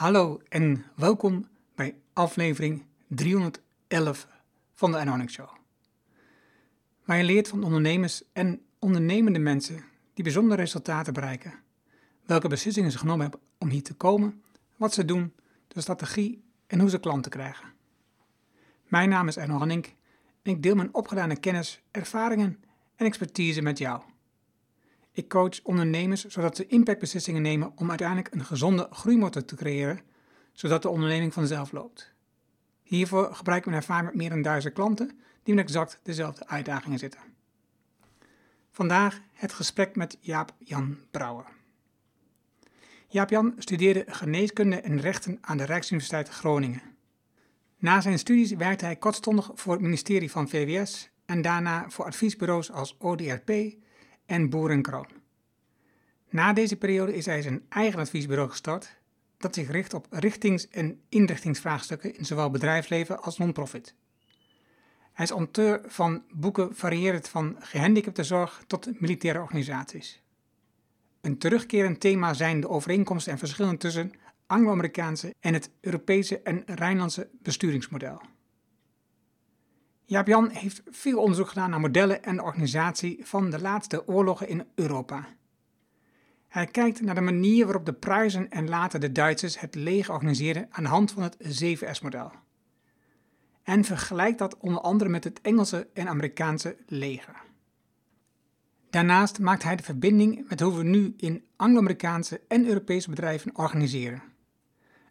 Hallo en welkom bij aflevering 311 van de Anonic Show. Waar je leert van ondernemers en ondernemende mensen die bijzondere resultaten bereiken. Welke beslissingen ze genomen hebben om hier te komen, wat ze doen, de strategie en hoe ze klanten krijgen. Mijn naam is Erno en ik deel mijn opgedane kennis, ervaringen en expertise met jou. Ik coach ondernemers zodat ze impactbeslissingen nemen om uiteindelijk een gezonde groeimotor te creëren, zodat de onderneming vanzelf loopt. Hiervoor gebruik ik mijn ervaring met meer dan duizend klanten die met exact dezelfde uitdagingen zitten. Vandaag het gesprek met Jaap-Jan Brouwer. Jaap-Jan studeerde geneeskunde en rechten aan de Rijksuniversiteit Groningen. Na zijn studies werkte hij kortstondig voor het ministerie van VWS en daarna voor adviesbureaus als ODRP en Boerenkroon. Na deze periode is hij zijn eigen adviesbureau gestart, dat zich richt op richtings- en inrichtingsvraagstukken in zowel bedrijfsleven als non-profit. Hij is auteur van boeken variërend van gehandicaptenzorg tot militaire organisaties. Een terugkerend thema zijn de overeenkomsten en verschillen tussen Anglo-Amerikaanse en het Europese en Rijnlandse besturingsmodel. Jaap-Jan heeft veel onderzoek gedaan naar modellen en de organisatie van de laatste oorlogen in Europa. Hij kijkt naar de manier waarop de Pruisen en later de Duitsers het leger organiseerden aan de hand van het 7S-model. En vergelijkt dat onder andere met het Engelse en Amerikaanse leger. Daarnaast maakt hij de verbinding met hoe we nu in Anglo-Amerikaanse en Europese bedrijven organiseren.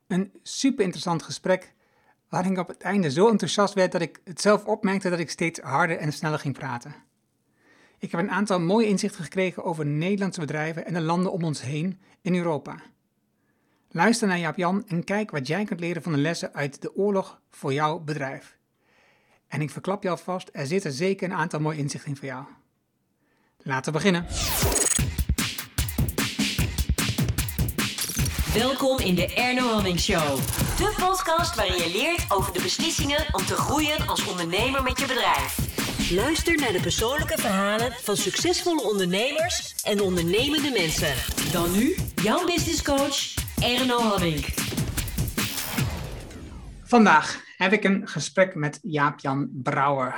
Een super interessant gesprek waarin ik op het einde zo enthousiast werd dat ik het zelf opmerkte dat ik steeds harder en sneller ging praten. Ik heb een aantal mooie inzichten gekregen over Nederlandse bedrijven en de landen om ons heen in Europa. Luister naar Jaap Jan en kijk wat jij kunt leren van de lessen uit de oorlog voor jouw bedrijf. En ik verklap je alvast, er zitten zeker een aantal mooie inzichten in voor jou. Laten we beginnen. Welkom in de Erno Hamming Show. De podcast waarin je leert over de beslissingen om te groeien als ondernemer met je bedrijf. Luister naar de persoonlijke verhalen van succesvolle ondernemers en ondernemende mensen. Dan nu jouw business coach Erno Hamming. Vandaag heb ik een gesprek met Jaap-Jan Brouwer.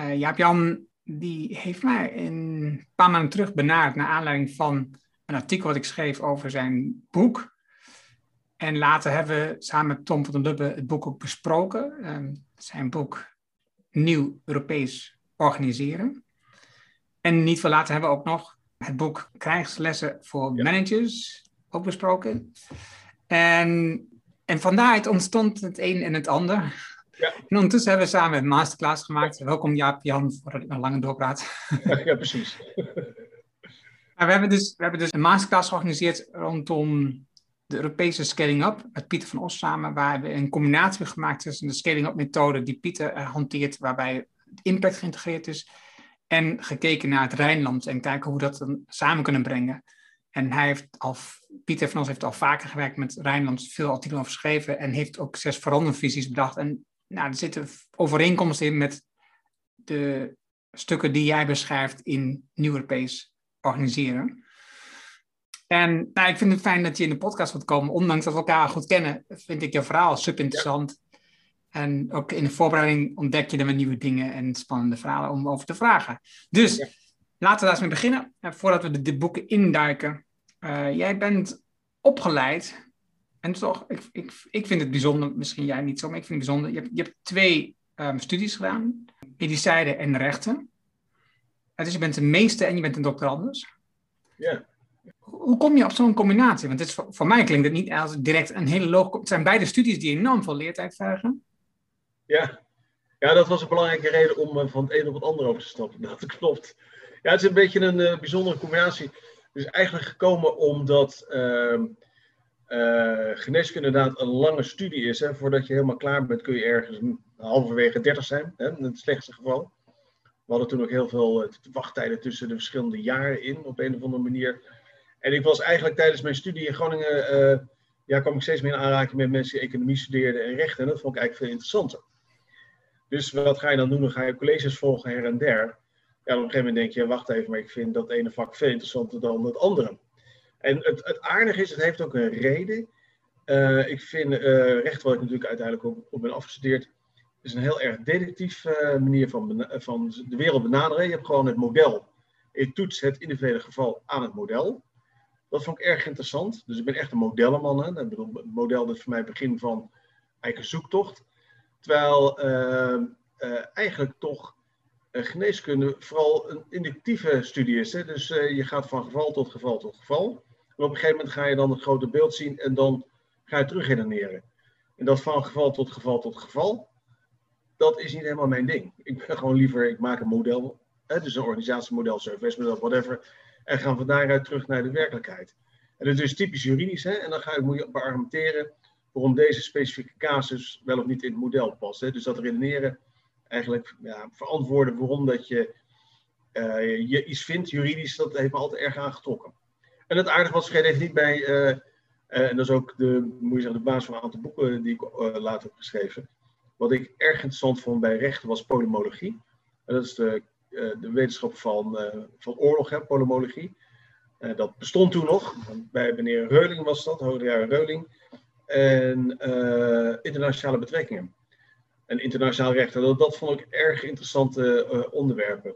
Uh, Jaap-Jan die heeft mij een paar maanden terug benaderd naar aanleiding van een artikel wat ik schreef over zijn boek. En later hebben we samen met Tom van der Lubbe het boek ook besproken. Um, zijn boek Nieuw Europees Organiseren. En niet veel later hebben we ook nog het boek Krijgslessen voor Managers ook besproken. En, en vandaar ontstond het een en het ander. Ja. En ondertussen hebben we samen een masterclass gemaakt. Welkom Jaap Jan, voordat ik nog langer doorpraat. Ja, precies. we, hebben dus, we hebben dus een masterclass georganiseerd rondom de Europese Scaling Up met Pieter van Os samen, waar we een combinatie hebben gemaakt tussen de Scaling Up methode die Pieter uh, hanteert, waarbij impact geïntegreerd is, en gekeken naar het Rijnland en kijken hoe dat dan samen kunnen brengen. En hij heeft al, Pieter van Os heeft al vaker gewerkt met Rijnland, veel artikelen over geschreven en heeft ook zes verandervisies bedacht. En nou, er zitten overeenkomsten in met de stukken die jij beschrijft in Nieuw Europees organiseren. En nou, ik vind het fijn dat je in de podcast wilt komen. Ondanks dat we elkaar goed kennen, vind ik je verhaal super interessant. En ook in de voorbereiding ontdek je er weer nieuwe dingen en spannende verhalen om over te vragen. Dus laten we daar eens mee beginnen. Eh, voordat we de, de boeken induiken. Uh, jij bent opgeleid. En toch, ik, ik, ik vind het bijzonder, misschien jij niet zo, maar ik vind het bijzonder. Je hebt, je hebt twee um, studies gedaan: medicijnen en rechten. Dus je bent een meester en je bent een doctorandus. Ja. Hoe kom je op zo'n combinatie? Want het is, voor mij klinkt het niet als direct een hele logische... Het zijn beide studies die enorm veel leertijd vragen. Ja. ja, dat was een belangrijke reden om eh, van het een op het ander over te stappen. Dat klopt. Ja, het is een beetje een uh, bijzondere combinatie. Het is eigenlijk gekomen omdat uh, uh, geneeskunde inderdaad een lange studie is. Hè. Voordat je helemaal klaar bent kun je ergens halverwege 30 zijn, hè, in het slechtste geval. We hadden toen ook heel veel wachttijden tussen de verschillende jaren in, op een of andere manier. En ik was eigenlijk tijdens mijn studie in Groningen, uh, ja, kwam ik steeds meer in aanraking met mensen die economie studeerden en rechten. En dat vond ik eigenlijk veel interessanter. Dus wat ga je dan doen? Dan ga je colleges volgen her en der. Ja, op een gegeven moment denk je, wacht even, maar ik vind dat ene vak veel interessanter dan het andere. En het, het aardige is, het heeft ook een reden. Uh, ik vind uh, recht, wat ik natuurlijk uiteindelijk ook op ben afgestudeerd, is een heel erg detectief uh, manier van, van de wereld benaderen. Je hebt gewoon het model. Je toetst het individuele geval aan het model. Dat vond ik erg interessant. Dus ik ben echt een modellenman. Hè. Ik bedoel, het model is voor mij het begin van eigen zoektocht. Terwijl eigenlijk toch geneeskunde vooral een inductieve studie is. Hè. Dus je gaat van geval tot geval tot geval. En op een gegeven moment ga je dan het grote beeld zien en dan ga je terug redeneren. En dat van geval tot geval tot geval, dat is niet helemaal mijn ding. Ik ben gewoon liever, ik maak een model, hè, dus een organisatiemodel, servicemodel, whatever, en gaan van daaruit terug naar de werkelijkheid. En dat is typisch juridisch, hè, en dan ga ik moet je beargumenteren waarom deze specifieke casus wel of niet in het model past. Hè. Dus dat redeneren, eigenlijk ja, verantwoorden waarom dat je, je iets vindt juridisch, dat heeft me altijd erg aangetrokken. En het aardige was, vergeet even niet bij... Uh, uh, en dat is ook de, moet je zeggen, de basis van een aantal boeken die ik later heb geschreven. Wat ik erg interessant vond bij rechten was polymologie. En dat is de, de wetenschap van, van oorlog, hè, polymologie. dat bestond toen nog. Bij meneer Reuling was dat, hoogleraar Reuling. En internationale betrekkingen. En internationaal recht. Dat, dat vond ik erg interessante onderwerpen.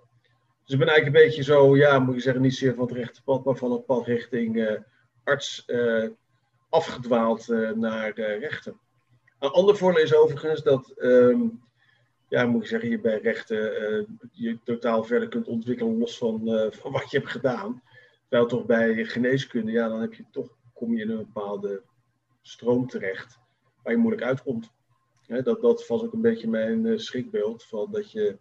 Dus ik ben eigenlijk een beetje zo, ja, moet je zeggen, niet zeer van het rechte pad, maar van het pad richting arts afgedwaald naar de rechten. Een ander voordeel is overigens dat, um, ja, moet ik zeggen, je bij rechten uh, je totaal verder kunt ontwikkelen los van, uh, van wat je hebt gedaan. Terwijl toch bij geneeskunde, ja, dan heb je toch, kom je in een bepaalde stroom terecht waar je moeilijk uitkomt. dat, dat was ook een beetje mijn schrikbeeld, van dat je,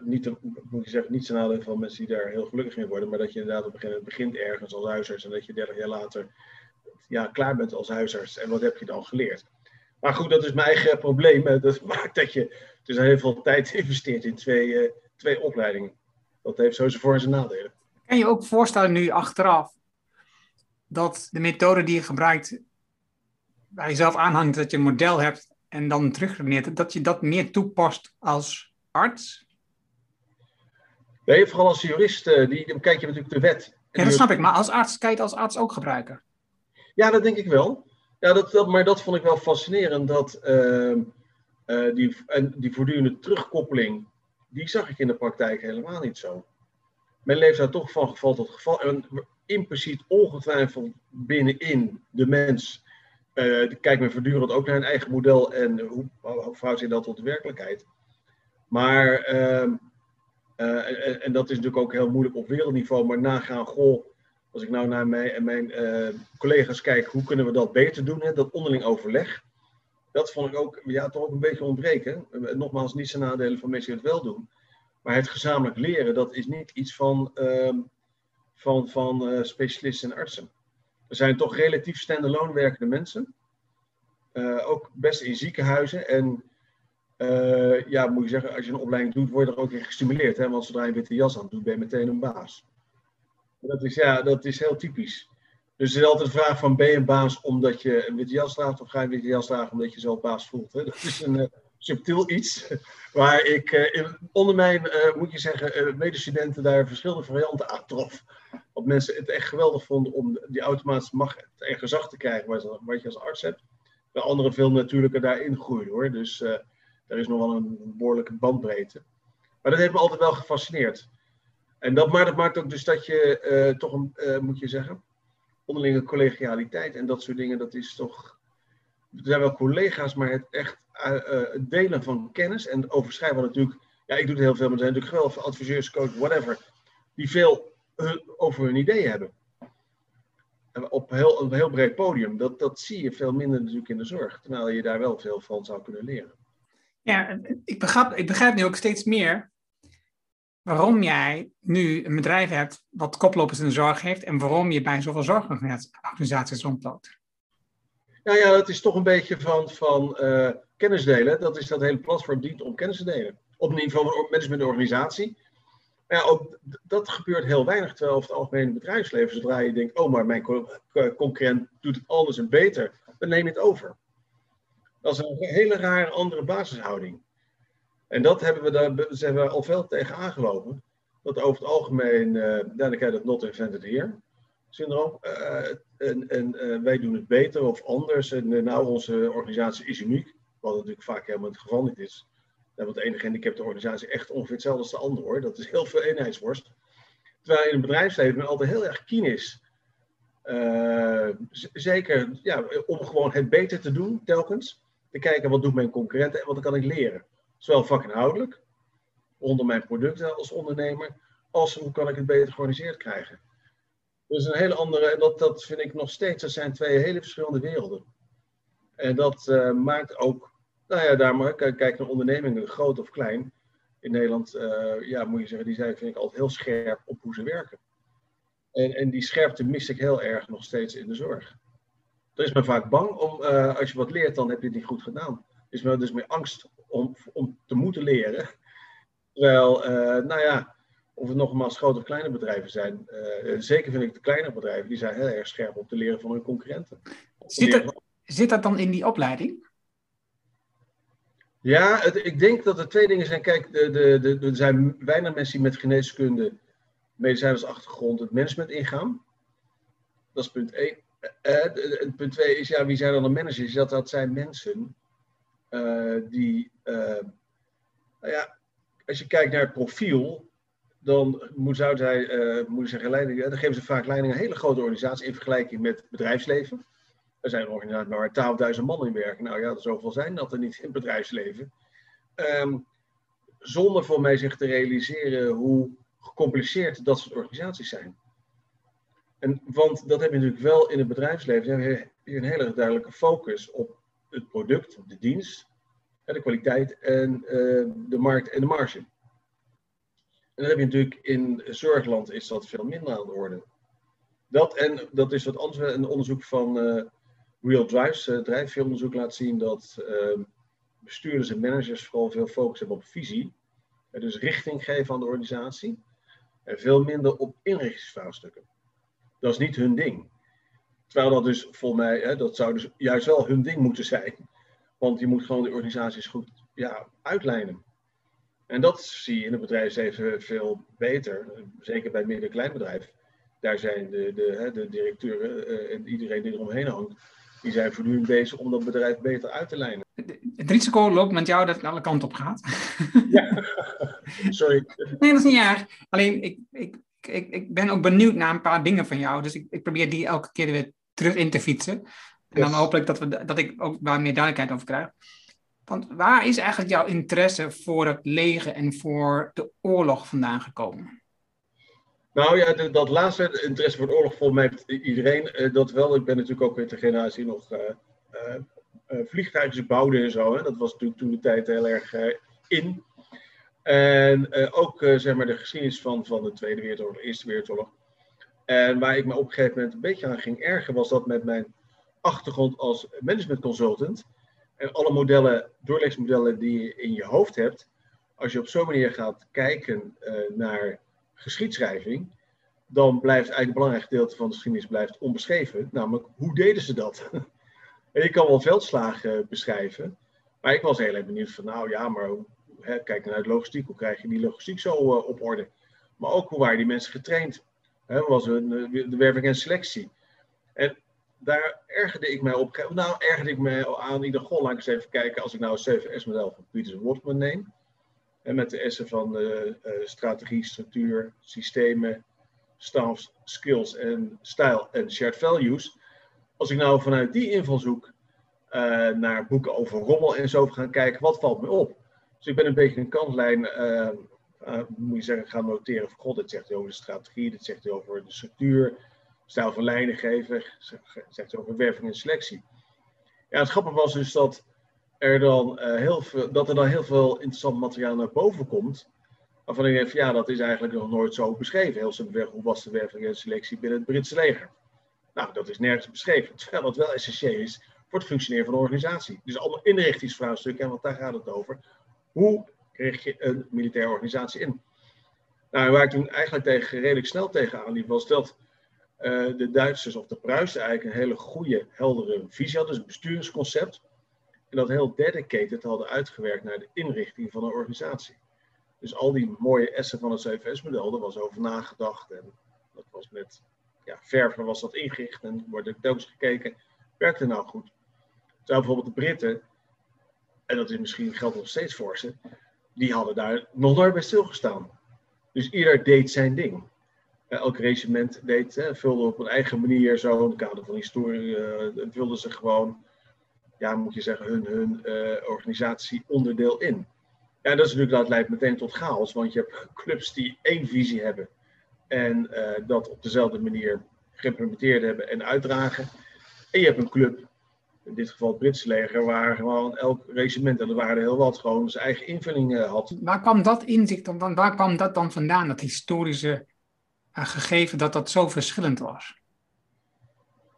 niet, moet je zeggen, niet van mensen die daar heel gelukkig in worden, maar dat je inderdaad op een gegeven moment begint ergens als huisarts en dat je 30 jaar later ja, klaar bent als huisarts. En wat heb je dan geleerd? Maar goed, dat is mijn eigen probleem. Dat maakt dat je dus heel veel tijd investeert in twee, uh, twee opleidingen. Dat heeft zo zijn voor- en zijn nadelen. Kan je ook voorstellen nu achteraf dat de methode die je gebruikt, waar je zelf aanhangt dat je een model hebt en dan terugredeneert, dat je dat meer toepast als arts? Nee, vooral als jurist, uh, die, dan kijk je natuurlijk de wet. Ja, dat snap ik. Maar als arts kan je het als arts ook gebruiken. Ja, dat denk ik wel. Ja, dat, dat, maar dat vond ik wel fascinerend. Dat, uh, uh, die, die voortdurende terugkoppeling, die zag ik in de praktijk helemaal niet zo. Men leeft daar toch van geval tot geval. En impliciet ongetwijfeld binnenin de mens uh, kijkt men voortdurend ook naar een eigen model en hoe, hoe verhoudt zich dat tot de werkelijkheid. Maar, ehm, en, en, dat is natuurlijk ook heel moeilijk op wereldniveau, maar nagaan, goh, als ik nou naar mijn, en mijn collega's kijk, hoe kunnen we dat beter doen? Hè? Dat onderling overleg. Dat vond ik ook, ja, toch ook een beetje ontbreken. Nogmaals, niet zijn nadelen van mensen die het wel doen. Maar het gezamenlijk leren, dat is niet iets van, uh, van, van uh, specialisten en artsen. Er zijn toch relatief stand-alone werkende mensen. Uh, ook best in ziekenhuizen. En ja, moet je zeggen, als je een opleiding doet, word je er ook in gestimuleerd. Hè? Want zodra je witte jas aan doet, ben je meteen een baas. Dat is, ja, dat is heel typisch. Dus het is altijd de vraag van ben je een baas omdat je een witte jas draagt of ga je een witte jas dragen omdat je zelf baas voelt. Hè? Dat is een uh, subtiel iets waar ik in, onder mijn, uh, moet je zeggen, medestudenten daar verschillende varianten aantrof. Dat mensen het echt geweldig vonden om die automatische macht en gezag te krijgen wat, je als arts hebt. De anderen veel natuurlijker daarin groeien hoor. Dus er is nog wel een behoorlijke bandbreedte. Maar dat heeft me altijd wel gefascineerd. En dat, dat maakt ook dus dat je toch, een, moet je zeggen, onderlinge collegialiteit en dat soort dingen, dat is toch. Er zijn wel collega's, maar het echt uh, delen van kennis en overschrijven natuurlijk. Ja, ik doe het heel veel, maar er zijn natuurlijk wel adviseurs, coach, whatever, die veel over hun ideeën hebben. Op heel, een heel breed podium. Dat, dat zie je veel minder natuurlijk in de zorg, terwijl je daar wel veel van zou kunnen leren. Ja, ik begrijp, ik begrijp nu ook steeds meer waarom jij nu een bedrijf hebt wat koplopers in de zorg heeft en waarom je bij zoveel zorgorganisaties rondloopt. Nou ja, dat is toch een beetje van, van uh, kennis delen. Dat is dat hele platform dient om kennis te delen. Op niveau van organisatie. Maar ja, ook dat gebeurt heel weinig. Terwijl over het algemene bedrijfsleven, zodra je denkt, oh maar mijn concurrent doet het anders en beter, dan neem je het over. Dat is een hele rare andere basishouding. En dat hebben we daar zijn we al veel tegen aangelopen. Dat over het algemeen, uh, dan krijg je dat not invented here. syndroom. en, en wij doen het beter of anders. En nou, onze organisatie is uniek. Wat natuurlijk vaak helemaal het geval niet is. want de enige gehandicapte organisatie echt ongeveer hetzelfde als de andere hoor. Dat is heel veel eenheidsworst. Terwijl in het bedrijfsleven men altijd heel erg keen is. Zeker ja, om gewoon het beter te doen, telkens. Te kijken wat doet mijn concurrenten en wat kan ik leren. Zowel vakinhoudelijk, onder mijn producten als ondernemer, als hoe kan ik het beter georganiseerd krijgen. Dus een hele andere, en dat, dat vind ik nog steeds, dat zijn twee hele verschillende werelden. En dat uh, maakt ook, nou ja, daar maar kijk naar ondernemingen, groot of klein. In Nederland, uh, ja, moet je zeggen, die zijn, vind ik altijd heel scherp op hoe ze werken. En, en die scherpte mis ik heel erg nog steeds in de zorg. Er is men vaak bang om, als je wat leert, dan heb je het niet goed gedaan. Er is men dus meer angst om, om te moeten leren. Terwijl, nou ja, of het nogmaals grote of kleine bedrijven zijn. zeker vind ik de kleine bedrijven, die zijn heel erg scherp op te leren van hun concurrenten. Zit er, Zit dat dan in die opleiding? Ja, het, ik denk dat er twee dingen zijn. Kijk, de, de, de, er zijn weinig mensen die met geneeskunde, medicijnsachtergrond het management ingaan. Dat is punt één. Uh, punt twee is, ja, wie zijn dan de managers? Dat, dat zijn mensen die, uh, nou ja, als je kijkt naar het profiel, dan moet, zou zij, moet zeggen, leiding, dan geven ze vaak leiding aan hele grote organisatie in vergelijking met bedrijfsleven. Er zijn organisaties waar 12.000 man in werken. Nou ja, zoveel zijn dat er niet in het bedrijfsleven. Um, zonder voor mij zich te realiseren hoe gecompliceerd dat soort organisaties zijn. En, want dat heb je natuurlijk wel in het bedrijfsleven. Dan heb je een hele duidelijke focus op het product, de dienst, de kwaliteit en uh, de markt en de marge. En dat heb je natuurlijk in zorgland is dat veel minder aan de orde. Dat en dat is wat anders een onderzoek van uh, Real Drives, uh, drijfveeronderzoek laat zien dat bestuurders en managers vooral veel focus hebben op visie. Dus richting geven aan de organisatie. En veel minder op inrichtingsvraagstukken. Dat is niet hun ding. Terwijl dat dus volgens mij, hè, dat zou dus juist wel hun ding moeten zijn. Want je moet gewoon de organisaties goed ja, uitlijnen. En dat zie je in het bedrijfsleven veel beter. Zeker bij het midden- en kleinbedrijf. Daar zijn de, de, de directeuren uh, en iedereen die eromheen hangt die zijn voortdurend bezig om dat bedrijf beter uit te lijnen. Het risico loopt met jou dat het alle kanten op gaat. Ja, sorry. Nee, dat is niet erg. Alleen, ik, ik, ik, ik ben ook benieuwd naar een paar dingen van jou. Dus ik, ik probeer die elke keer weer terug in te fietsen. En dan hopelijk dat, we, dat ik ook waar meer duidelijkheid over krijg. Want waar is eigenlijk jouw interesse voor het leger en voor de oorlog vandaan gekomen? Nou ja, dat laatste, interesse voor de oorlog, volgens mij heeft iedereen uh, dat wel. Ik ben natuurlijk ook uit de generatie nog uh, uh, vliegtuigjes bouwde en zo. Hè. Dat was natuurlijk toen de tijd heel erg in. En ook zeg maar de geschiedenis van, van de Tweede Wereldoorlog, Eerste Wereldoorlog. En waar ik me op een gegeven moment een beetje aan ging ergen, was dat met mijn achtergrond als management consultant en alle modellen, doorlegsmodellen die je in je hoofd hebt, als je op zo'n manier gaat kijken naar geschiedschrijving, dan blijft eigenlijk een belangrijk gedeelte van de geschiedenis blijft onbeschreven. Namelijk, hoe deden ze dat? en je kan wel veldslagen beschrijven, maar ik was heel erg benieuwd van, nou ja, maar hè, kijk naar de logistiek, hoe krijg je die logistiek zo uh, op orde? Maar ook, hoe waren die mensen getraind? Hè, was een, de werving en selectie? En daar ergerde ik mij op. Nou, ergerde ik me aan ieder geval. Laat ik eens even kijken. Als ik nou het 7S-model van Peters Wortman neem. Met de S'en van uh, strategie, structuur, systemen, staff, skills en style en shared values. Als ik nou vanuit die invalshoek uh, naar boeken over rommel en zo ga kijken, wat valt me op? Dus ik ben een beetje een kantlijn, moet je zeggen, gaan noteren van god, dit zegt hij over de strategie, dit zegt hij over de structuur, stijl van lijnen geven, zegt over werving en selectie. Ja, het grappige was dus dat er dan, uh, heel veel, dat er dan heel veel interessant materiaal naar boven komt. Waarvan ik denk ja, dat is eigenlijk nog nooit zo beschreven. Heel simpelweg, hoe was de werving en selectie binnen het Britse leger? Nou, dat is nergens beschreven. Terwijl dat wel essentieel is voor het functioneren van de organisatie. Dus allemaal inrichtingsvraagstukken, want daar gaat het over. Hoe richt je een militaire organisatie in? Nou, waar ik toen eigenlijk tegen, redelijk snel tegenaan liep, was dat uh, de Duitsers of de Pruisen eigenlijk een hele goede, heldere visie hadden. Dus een besturingsconcept. En dat heel dedicated hadden uitgewerkt naar de inrichting van een organisatie. Dus al die mooie essen van het CVS-model, daar was over nagedacht. En dat was met ja, verven was dat ingericht en wordt er telkens gekeken, werkt het nou goed? Terwijl bijvoorbeeld de Britten, en dat is misschien geldt nog steeds voor ze, die hadden daar nog nooit bij stilgestaan. Dus ieder deed zijn ding. elk regiment deed, vulde op een eigen manier zo, in het kader van historie, uh, vulden ze gewoon, ja, moet je zeggen, hun, hun uh, organisatie onderdeel in. Ja, dat is natuurlijk, dat leidt meteen tot chaos, want je hebt clubs die één visie hebben en uh, dat op dezelfde manier geïmplementeerd hebben en uitdragen. En je hebt een club, in dit geval het Britse leger, waar gewoon elk regiment, en er waren heel wat, gewoon zijn eigen invulling uh, had. Waar kwam dat inzicht dan, waar kwam dat dan vandaan, dat historische uh, gegeven, dat dat zo verschillend was?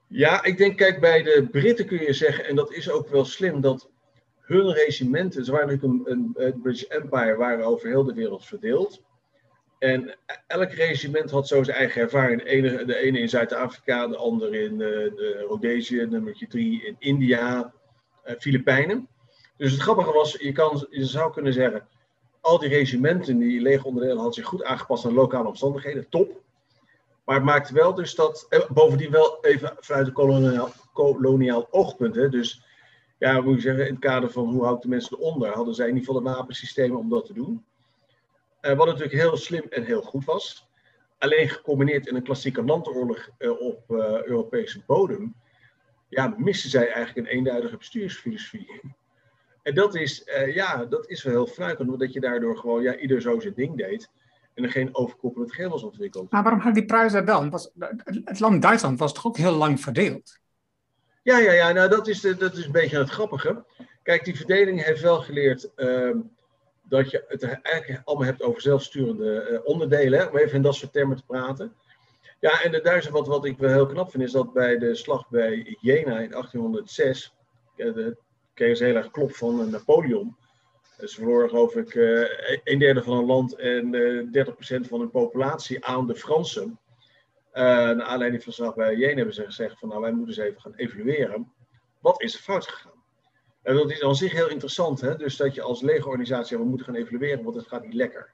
Ja, ik denk, kijk, bij de Britten kun je zeggen, en dat is ook wel slim, dat hun regimenten, ze waren natuurlijk een, een, het British Empire, waren over heel de wereld verdeeld. En elk regiment had zo zijn eigen ervaring. De ene, de ene in Zuid-Afrika, de andere in de Rhodesië, nummer drie in India, uh, Filipijnen. Dus het grappige was, je, kan, zou kunnen zeggen, al die regimenten, die legeronderdelen, hadden zich goed aangepast aan lokale omstandigheden. Top. Maar het maakte wel dus dat, eh, bovendien wel even vanuit een koloniaal, koloniaal oogpunt. Hè, dus ja, moet je zeggen, in het kader van hoe houdt de mensen eronder, hadden zij in ieder geval de wapensystemen om dat te doen. Uh, wat natuurlijk heel slim en heel goed was. Alleen gecombineerd in een klassieke landoorlog uh, op uh, Europese bodem, ja, misten zij eigenlijk een eenduidige bestuursfilosofie. En dat is, ja, dat is wel heel fruikend, omdat je daardoor gewoon ja, ieder zo zijn ding deed en er geen overkoepelend geheel was ontwikkeld. Maar waarom had die Pruisen wel? Was, het land Duitsland was toch ook heel lang verdeeld? Ja, ja, ja nou, dat, is de, dat is een beetje het grappige. Kijk, die verdeling heeft wel geleerd uh, dat je het eigenlijk allemaal hebt over zelfsturende uh, onderdelen, om even in dat soort termen te praten. Ja, en de Duitsers, wat, wat ik wel heel knap vind, is dat bij de slag bij Jena in 1806, uh, de, kreeg ze heel erg klop van Napoleon. Ze verloren geloof ik uh, een derde van een land en uh, 30% van hun populatie aan de Fransen. Uh, naar aanleiding van slag bij Jena hebben ze gezegd van nou wij moeten eens even gaan evalueren. Wat is er fout gegaan? Dat is aan zich heel interessant. Hè? Dus dat je als legerorganisatie, we moeten gaan evalueren, want het gaat niet lekker.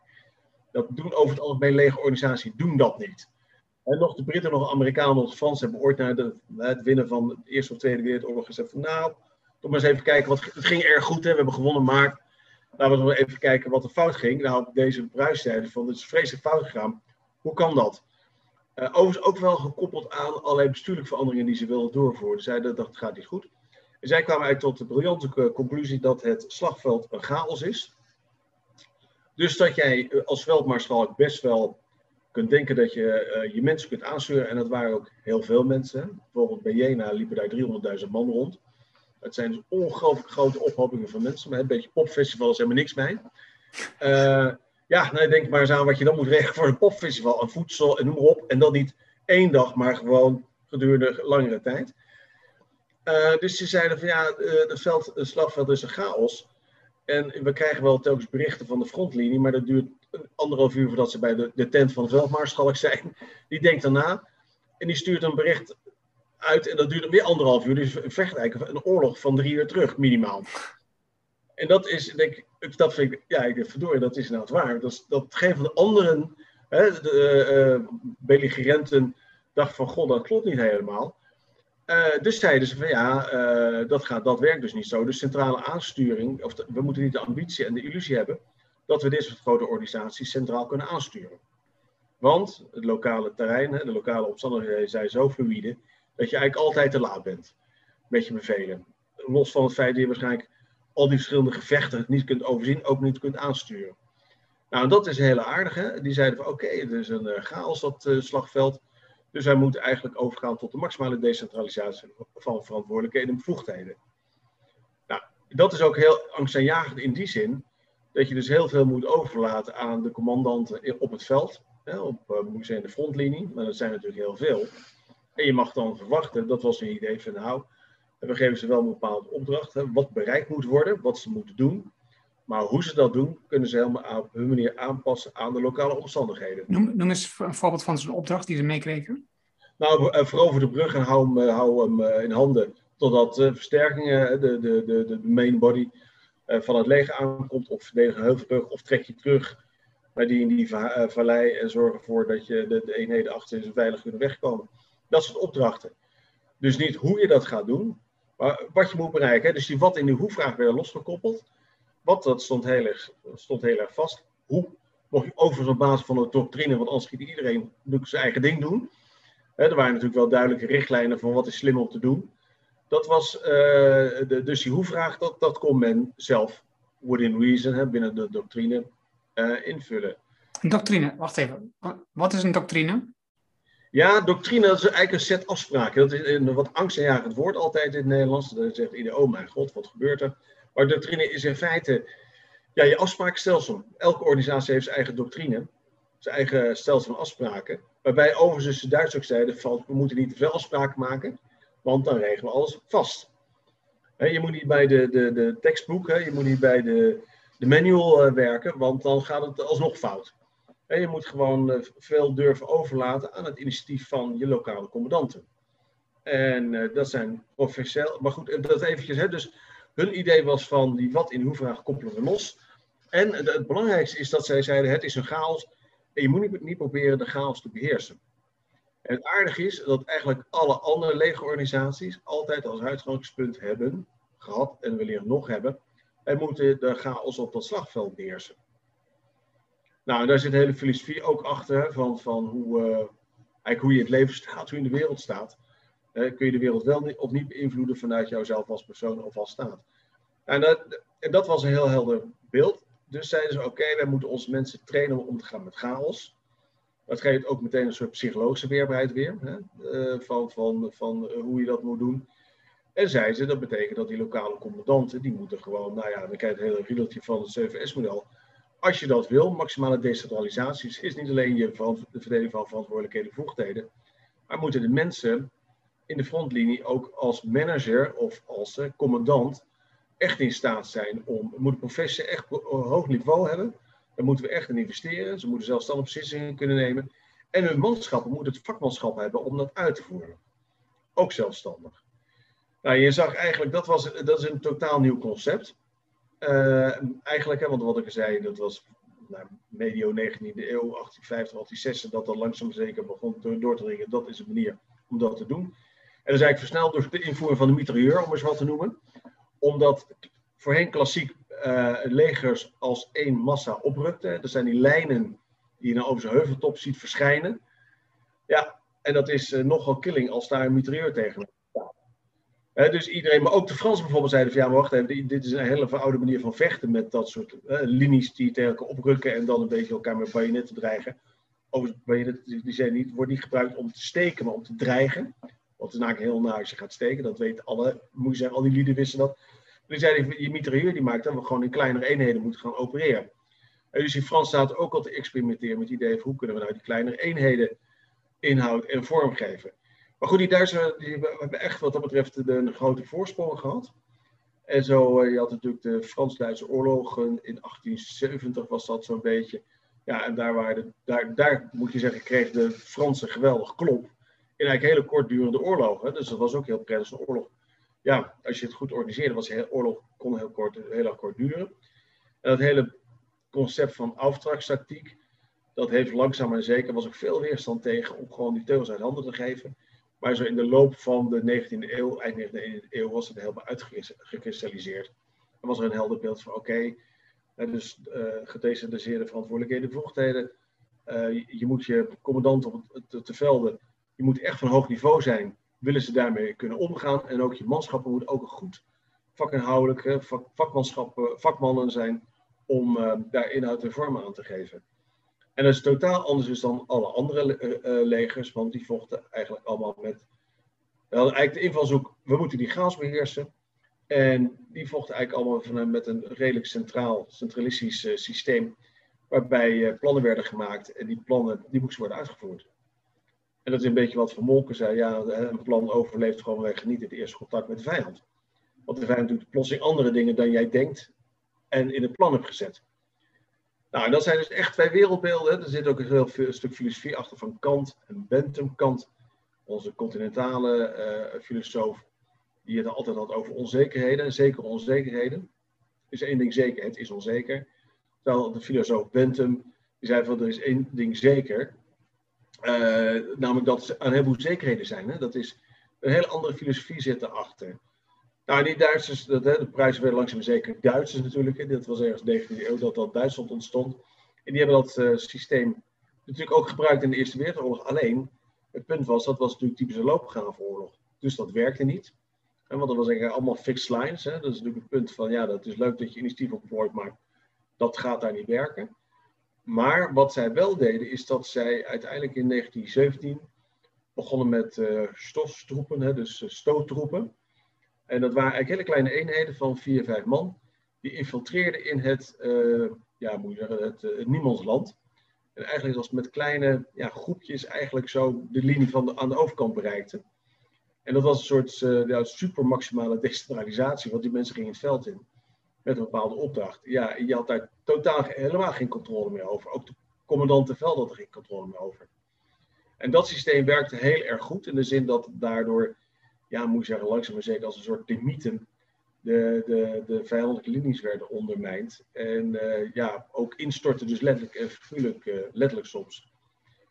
Dat doen over het algemeen legerorganisaties doen dat niet. En nog de Britten, nog de Amerikanen, nog de Fransen hebben ooit na de, het winnen van de Eerste of Tweede Wereldoorlog gezegd van nou, toch maar eens even kijken. Wat, het ging erg goed, hè? we hebben gewonnen, maar laten we even kijken wat er fout ging. Nou, deze Pruis zeiden van het is vreselijk fout gegaan. Hoe kan dat? Uh, overigens ook wel gekoppeld aan allerlei bestuurlijke veranderingen die ze wilden doorvoeren. Zeiden dat gaat niet goed. Zij kwamen tot de briljante conclusie dat het slagveld een chaos is. Dus dat jij eh, als veldmaarschalk best wel kunt denken dat je uh, je mensen kunt aansturen. En dat waren ook heel veel mensen. Bijvoorbeeld bij Jena liepen daar 300.000 man rond. Het zijn dus ongelooflijk grote ophopingen van mensen. Maar een beetje popfestival is helemaal niks mee. Ja, nou, denk maar eens aan wat je dan moet regelen voor een popfestival. En voedsel en noem maar op. En dan niet één dag, maar gewoon gedurende langere tijd. Uh, dus ze zeiden van ja, het veld, slagveld is een chaos. En we krijgen wel telkens berichten van de frontlinie, maar dat duurt anderhalf uur voordat ze bij de, de tent van de veldmaarschalk zijn. Die denkt daarna en die stuurt een bericht uit en dat duurt weer anderhalf uur. Dus een een oorlog van drie uur terug, minimaal. En dat is, denk ik, dat vind ik, ja, ik denk, dat is nou het waar. Dat, dat geen van de anderen, hè, de uh, belligerenten, dacht van, god, dat klopt niet helemaal. Uh, dus zeiden ze van ja, uh, dat, gaat, dat werkt dus niet zo. Dus centrale aansturing, of we moeten niet de ambitie en de illusie hebben dat we dit soort grote organisaties centraal kunnen aansturen. Want het lokale terrein, de lokale omstandigheden zijn zo fluïde dat je eigenlijk altijd te laat bent met je bevelen. Los van het feit dat je waarschijnlijk al die verschillende gevechten niet kunt overzien, ook niet kunt aansturen. Nou, dat is heel aardig. Hè? Die zeiden van oké, okay, het is een uh, chaos dat slagveld. Dus wij moeten eigenlijk overgaan tot de maximale decentralisatie van verantwoordelijkheden en bevoegdheden. Nou, dat is ook heel angstaanjagend in die zin dat je dus heel veel moet overlaten aan de commandanten op het veld, hè, op uh, moet de frontlinie, maar dat zijn natuurlijk heel veel. En je mag dan verwachten, dat was een idee van nou, we geven ze wel een bepaalde opdracht, hè, wat bereikt moet worden, wat ze moeten doen. Maar hoe ze dat doen, kunnen ze helemaal op hun manier aanpassen aan de lokale omstandigheden. Noem, noem eens een voorbeeld van zo'n opdracht die ze meekregen. Nou, verover de brug en hou hem, hou hem in handen totdat versterkingen, de, de, de, de main body van het leger aankomt, of verdedig een heuvelbrug, of trek je terug naar die in die va vallei en zorg ervoor dat je de, de eenheden achter ze veilig kunnen wegkomen. Dat soort opdrachten. Dus niet hoe je dat gaat doen, maar wat je moet bereiken. Dus die wat in die hoe-vraag werden losgekoppeld. Dat stond heel, erg, stond heel erg vast. Hoe mocht je overigens op basis van de doctrine, want anders schiet iedereen zijn eigen ding doen. er waren natuurlijk wel duidelijke richtlijnen van wat is slim om te doen. Dat was, uh, de, dus die hoe-vraag, dat, dat kon men zelf, within reason, hè, binnen de doctrine, uh, invullen. Een doctrine, wacht even. Wat is een doctrine? Ja, doctrine dat is eigenlijk een set afspraken. Dat is een wat angstaanjagend woord altijd in het Nederlands. Dan zegt iedereen, oh mijn god, wat gebeurt er? Maar doctrine is in feite ja, je afsprakenstelsel. Elke organisatie heeft zijn eigen doctrine, zijn eigen stelsel van afspraken. Waarbij overigens de Duitsers ook zeiden, van, we moeten niet te veel afspraken maken, want dan regelen we alles vast. je moet niet bij de, de, de tekstboek, je moet niet bij de, de manual eh, werken, want dan gaat het alsnog fout. je moet gewoon eh, veel durven overlaten aan het initiatief van je lokale commandanten. En uh, dat zijn professioneel. Maar goed, dat eventjes. Dus hun idee was van die wat in hoevraag koppelen we los. En het belangrijkste is dat zij zeiden: het is een chaos. En je moet niet, proberen de chaos te beheersen. En het aardige is dat eigenlijk alle andere legerorganisaties altijd als uitgangspunt hebben gehad en willen nog hebben. Wij moeten de chaos op dat slagveld beheersen. Nou, daar zit een hele filosofie ook achter van, van hoe, uh, eigenlijk hoe je het leven staat, hoe je in de wereld staat. Kun je de wereld wel of niet beïnvloeden vanuit jouzelf als persoon of als staat. En dat, dat was een heel helder beeld. Dus zeiden ze: oké, wij moeten onze mensen trainen om te gaan met chaos. Dat geeft ook meteen een soort psychologische weerbaarheid weer. Hè? Uh, van van, van hoe je dat moet doen. En zeiden ze, dat betekent dat die lokale commandanten, die moeten gewoon, nou ja, dan krijg je het hele riedeltje van het CVS-model. Als je dat wil, maximale decentralisatie is niet alleen je de verdeling van verantwoordelijkheden en bevoegdheden, maar moeten de mensen in de frontlinie ook als manager of als uh, commandant echt in staat zijn om, moeten professie echt hoog niveau hebben. Daar moeten we echt in investeren. Ze moeten zelfstandig beslissingen kunnen nemen. En hun manschappen moeten het vakmanschap hebben om dat uit te voeren. Ook zelfstandig. Nou, je zag eigenlijk, dat, was, dat is een totaal nieuw concept. Uh, eigenlijk, hè, want wat ik zei, dat was nou, medio 19e eeuw, 1850, 1860, dat dat langzaam zeker begon door te dringen. Dat is de manier om dat te doen. En dat is eigenlijk versneld door de invoering van de mitrailleur, om eens wat te noemen omdat voorheen klassiek uh, legers als één massa oprukten. Er zijn die lijnen die je nou over zijn heuveltop ziet verschijnen. Ja, en dat is uh, nogal killing als daar een mitrailleur tegen staat. dus iedereen, maar ook de Fransen bijvoorbeeld zeiden van ja, maar wacht even, dit is een hele veroude manier van vechten met dat soort uh, linies die tegen elkaar oprukken en dan een beetje elkaar met bajonetten dreigen. Overigens, bajonetten die zijn niet, wordt niet gebruikt om te steken, maar om te dreigen. Het is namelijk heel naar als je gaat steken. Dat weten alle, moet je zeggen, al die lieden wisten dat. Die zeiden, je mitrailleur die maakt dat we gewoon in kleinere eenheden moeten gaan opereren. En dus in Frans staat ook al te experimenteren met het idee van hoe kunnen we nou die kleinere eenheden inhoud en vorm geven. Maar goed, die Duitsers die hebben echt wat dat betreft een grote voorsprong gehad. En zo, eh, je had natuurlijk de Frans-Duitse oorlogen in 1870 was dat zo'n beetje. Ja, en daar, waren de, daar, daar moet je zeggen, kreeg de Fransen geweldig klop eigenlijk hele kortdurende oorlogen. Dus dat was ook heel prettig. Een oorlog, ja, als je het goed organiseerde, was een oorlog kon heel kort, heel erg kort duren. En dat hele concept van auftragstactiek, dat heeft langzaam en zeker, was ook veel weerstand tegen om gewoon die teugels uit handen te geven. Maar zo in de loop van de 19e eeuw, eind 19e eeuw, was het helemaal uitgekristalliseerd. En was er een helder beeld van, oké, dus uh, gedecentraliseerde verantwoordelijkheden en bevoegdheden. Uh, je moet je commandant op het, te velden je moet echt van hoog niveau zijn, willen ze daarmee kunnen omgaan. En ook je manschappen moeten ook een goed vakinhoudelijke vak, vakmanschappen, vakmannen zijn om uh, daar inhoud en vorm aan te geven. En dat is totaal anders dan alle andere uh, legers, want die vochten eigenlijk allemaal met. We hadden eigenlijk de invalshoek, we moeten die chaos beheersen. En die vochten eigenlijk allemaal van, met een redelijk centraal, centralistisch systeem. Waarbij plannen werden gemaakt en die plannen die moesten worden uitgevoerd. En dat is een beetje wat Van Molken zei. Ja, een plan overleeft gewoon wij niet het eerste contact met de vijand. Want de vijand doet plotseling andere dingen dan jij denkt en in het plan hebt gezet. Nou, dat zijn dus echt twee wereldbeelden. Er zit ook een heel stuk filosofie achter van Kant en Bentham. Kant, onze continentale uh, filosoof, die het altijd had over onzekerheden en zekere onzekerheden. Er is één ding zeker, het is onzeker. Terwijl de filosoof Bentham, die zei van er is één ding zeker, namelijk dat er een heleboel zekerheden zijn. Hè? Dat is een hele andere filosofie zit erachter. Nou, die Duitsers, dat, hè, de prijzen werden langzaam zeker Duitsers natuurlijk. Hè, dat was ergens 19e eeuw dat dat Duitsland ontstond. En die hebben dat uh, systeem natuurlijk ook gebruikt in de Eerste Wereldoorlog. Alleen, het punt was, dat was natuurlijk typische loopgravenoorlog. Dus dat werkte niet. En want dat was eigenlijk allemaal fixed lines. Hè. Dat is natuurlijk het punt van, ja, dat is leuk dat je initiatief opgooit, maar dat gaat daar niet werken. Maar wat zij wel deden, is dat zij uiteindelijk in 1917 begonnen met uh, stoftroepen, hè, dus uh, stoottroepen. En dat waren eigenlijk hele kleine eenheden van vier, vijf man. Die infiltreerden in het, uh, ja, moet je zeggen, het, het niemandsland. En eigenlijk was met kleine ja, groepjes eigenlijk zo de linie van aan de overkant bereikten. En dat was een soort ja, super maximale decentralisatie, want die mensen gingen het veld in met een bepaalde opdracht. Ja, je had daar totaal helemaal geen controle meer over. Ook de commandant te veld had er geen controle meer over. En dat systeem werkte heel erg goed in de zin dat daardoor, ja, moet je zeggen, langzaam maar zeker als een soort temieten de, de, de vijandelijke linies werden ondermijnd. En uh, ja, ook instorten, dus letterlijk en figuurlijk, uh, letterlijk soms.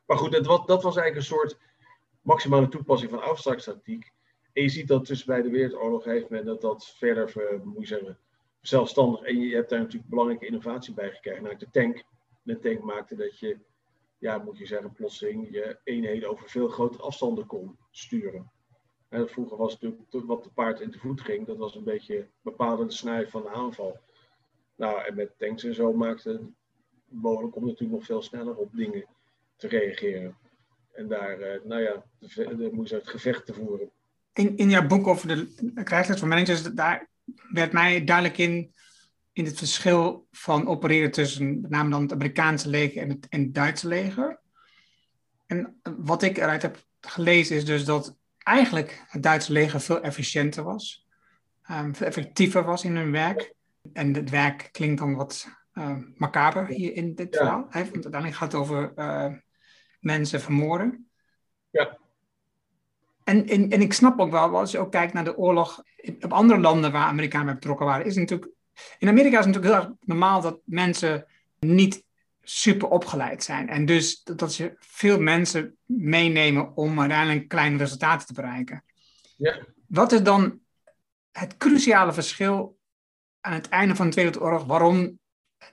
Maar goed, dat, dat was eigenlijk een soort maximale toepassing van afstrakstatiek. En je ziet dat tussen bij de Wereldoorlog heeft men dat dat verder, uh, moet je zeggen, zelfstandig. En je hebt daar natuurlijk belangrijke innovatie bij gekregen. De tank. De tank maakte dat je, ja, moet je zeggen, plotseling je eenheden over veel grotere afstanden kon sturen. En vroeger was natuurlijk wat de paard in de voet ging, dat was een beetje bepalende snij van de aanval. Nou, en met tanks en zo maakte het mogelijk om natuurlijk nog veel sneller op dingen te reageren. En daar, uh, nou ja, de, de, moest het gevecht te voeren. In, in jouw boek over de krijgsles van managers, daar werd mij duidelijk in, in het verschil van opereren tussen met name dan het Amerikaanse leger en het, en het Duitse leger. En wat ik eruit heb gelezen is dus dat eigenlijk het Duitse leger veel efficiënter was, um, veel effectiever was in hun werk. En het werk klinkt dan wat uh, macaber hier in dit ja. verhaal, hè? want uiteindelijk gaat het over uh, mensen vermoorden. Ja. En, en, en ik snap ook wel, als je ook kijkt naar de oorlog op andere landen waar Amerikanen bij betrokken waren, is natuurlijk. In Amerika is het natuurlijk heel erg normaal dat mensen niet super opgeleid zijn. En dus dat ze veel mensen meenemen om uiteindelijk kleine resultaten te bereiken. Ja. Wat is dan het cruciale verschil aan het einde van de Tweede Wereldoorlog waarom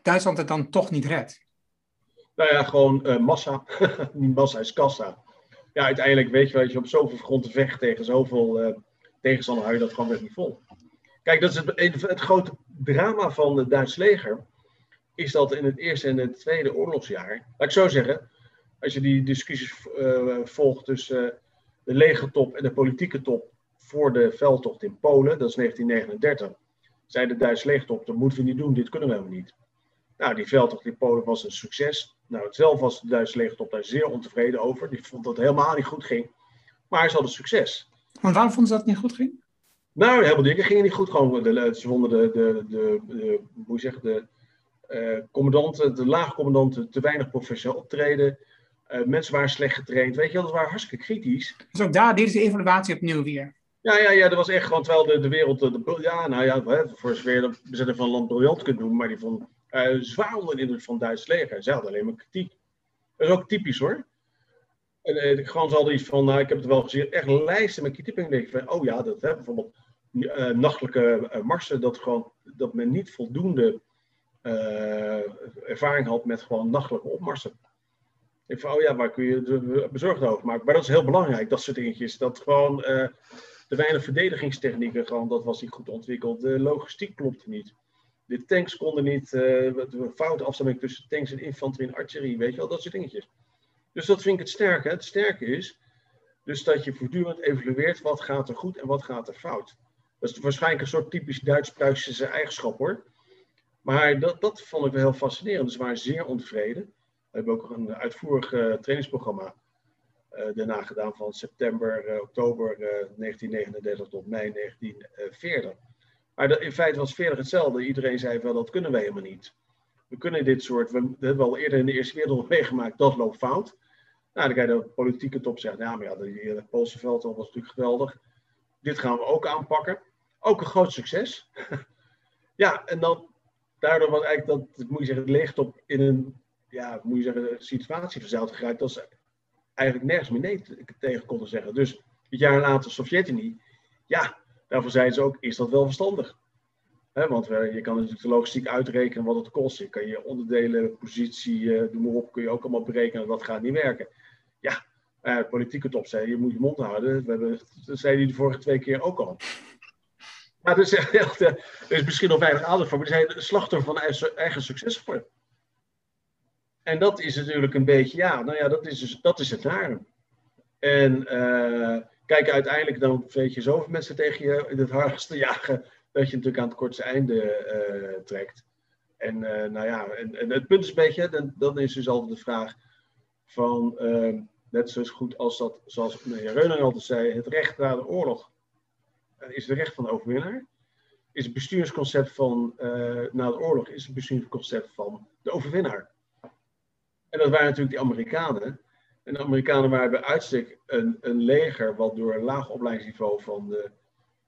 Duitsland het dan toch niet redt? Nou ja, gewoon uh, massa. massa is kassa. Ja, uiteindelijk weet je, weet je op zoveel grond te vechten tegen zoveel uh, tegenstander, hou je dat gewoon weer niet vol. Kijk, dat is het, het grote drama van het Duits leger is dat in het eerste en het tweede oorlogsjaar, laat ik zo zeggen, als je die discussies uh, volgt tussen de legertop en de politieke top voor de veldtocht in Polen, dat is 1939, zei de Duitse legertop, dat moeten we niet doen, dit kunnen we helemaal niet. Nou, die veldtocht in Polen was een succes. Nou, zelf was de Duitse legertop daar zeer ontevreden over. Die vond dat het helemaal niet goed ging. Maar ze hadden succes. Maar waarom vonden ze dat het niet goed ging? Nou, veel dingen gingen niet goed. Gewoon de, ze vonden de, de, de, de, hoe zeg de, uh, commandanten, de laagcommandanten te weinig professioneel optreden. Uh, mensen waren slecht getraind. Weet je, dat waren hartstikke kritisch. Dus ook daar deden ze de evaluatie opnieuw weer. Ja, ja, ja, dat was echt gewoon, terwijl de, de wereld, de, ja, nou ja, voor zover de bezetting van een land briljant kunt doen, maar die vond uh, zwaar onder de indruk van het Duits leger. Zij hadden alleen maar kritiek. Dat is ook typisch hoor. En uh, gewoon zal iets van, nou, ik heb het wel gezien, echt lijsten met kritiek. En denk van, oh ja, dat hè, bijvoorbeeld uh, nachtelijke marsen, dat, gewoon, dat men niet voldoende ervaring had met gewoon nachtelijke opmarsen. Ik van, oh ja, waar kun je bezorgd over maken? Maar dat is heel belangrijk, dat soort dingetjes. Dat gewoon de weinig verdedigingstechnieken, gewoon, dat was niet goed ontwikkeld. De logistiek klopte niet. De tanks konden niet, uh, foute afstemming tussen tanks en infanterie en artillerie, weet je wel, dat soort dingetjes. Dus dat vind ik het sterke. Het sterke is dus dat je voortdurend evalueert wat gaat er goed en wat gaat er fout. Dat is waarschijnlijk een soort typisch Duits-Pruisische eigenschap hoor. Maar dat, dat vond ik wel heel fascinerend. Ze waren zeer ontevreden. We hebben ook een uitvoerig uh, trainingsprogramma uh, daarna gedaan van september, oktober 1939 tot mei 1940. Maar in feite was verder hetzelfde. Iedereen zei wel, dat kunnen wij helemaal niet. We kunnen dit soort, we, we hebben al eerder in de Eerste Wereldoorlog meegemaakt, dat loopt fout. Nou, dan kan je de politieke top zeggen, ja, maar ja, de, de Poolse veldtocht was natuurlijk geweldig. Dit gaan we ook aanpakken. Ook een groot succes. ja, en dan, daardoor was eigenlijk dat, moet je zeggen, het leegtop in een, ja, moet je zeggen, situatie verzeild geraakt. Dat ze eigenlijk nergens meer nee tegen konden zeggen. Dus het jaar later Sovjet-Unie, ja, daarvoor zeiden ze ook, is dat wel verstandig? want je kan natuurlijk de logistiek uitrekenen wat het kost. Je kan je onderdelen, positie, uh, noem maar op, kun je ook allemaal berekenen. Dat gaat niet werken. Ja, uh, politieke top zei, je moet je mond houden. We hebben, dat zei hij de vorige twee keer ook al. Maar dus, er is misschien nog weinig aandacht voor, maar die zijn slachtoffer van eigen, succes geworden. En dat is natuurlijk een beetje, ja, nou ja, dat is, dus, dat is het nare. En kijk, uiteindelijk dan weet je zoveel mensen tegen je in het hardste jagen, dat je natuurlijk aan het kortste einde uh, trekt. En uh, nou ja, en, het punt is een beetje, dan, dan is dus altijd de vraag van, net zo goed als dat, zoals meneer Reuning altijd zei, het recht na de oorlog is het recht van de overwinnaar. Is het bestuursconcept van na de oorlog, is het bestuursconcept van de overwinnaar. En dat waren natuurlijk die Amerikanen. En de Amerikanen waren bij uitstek een, een leger wat door een laag opleidingsniveau van de,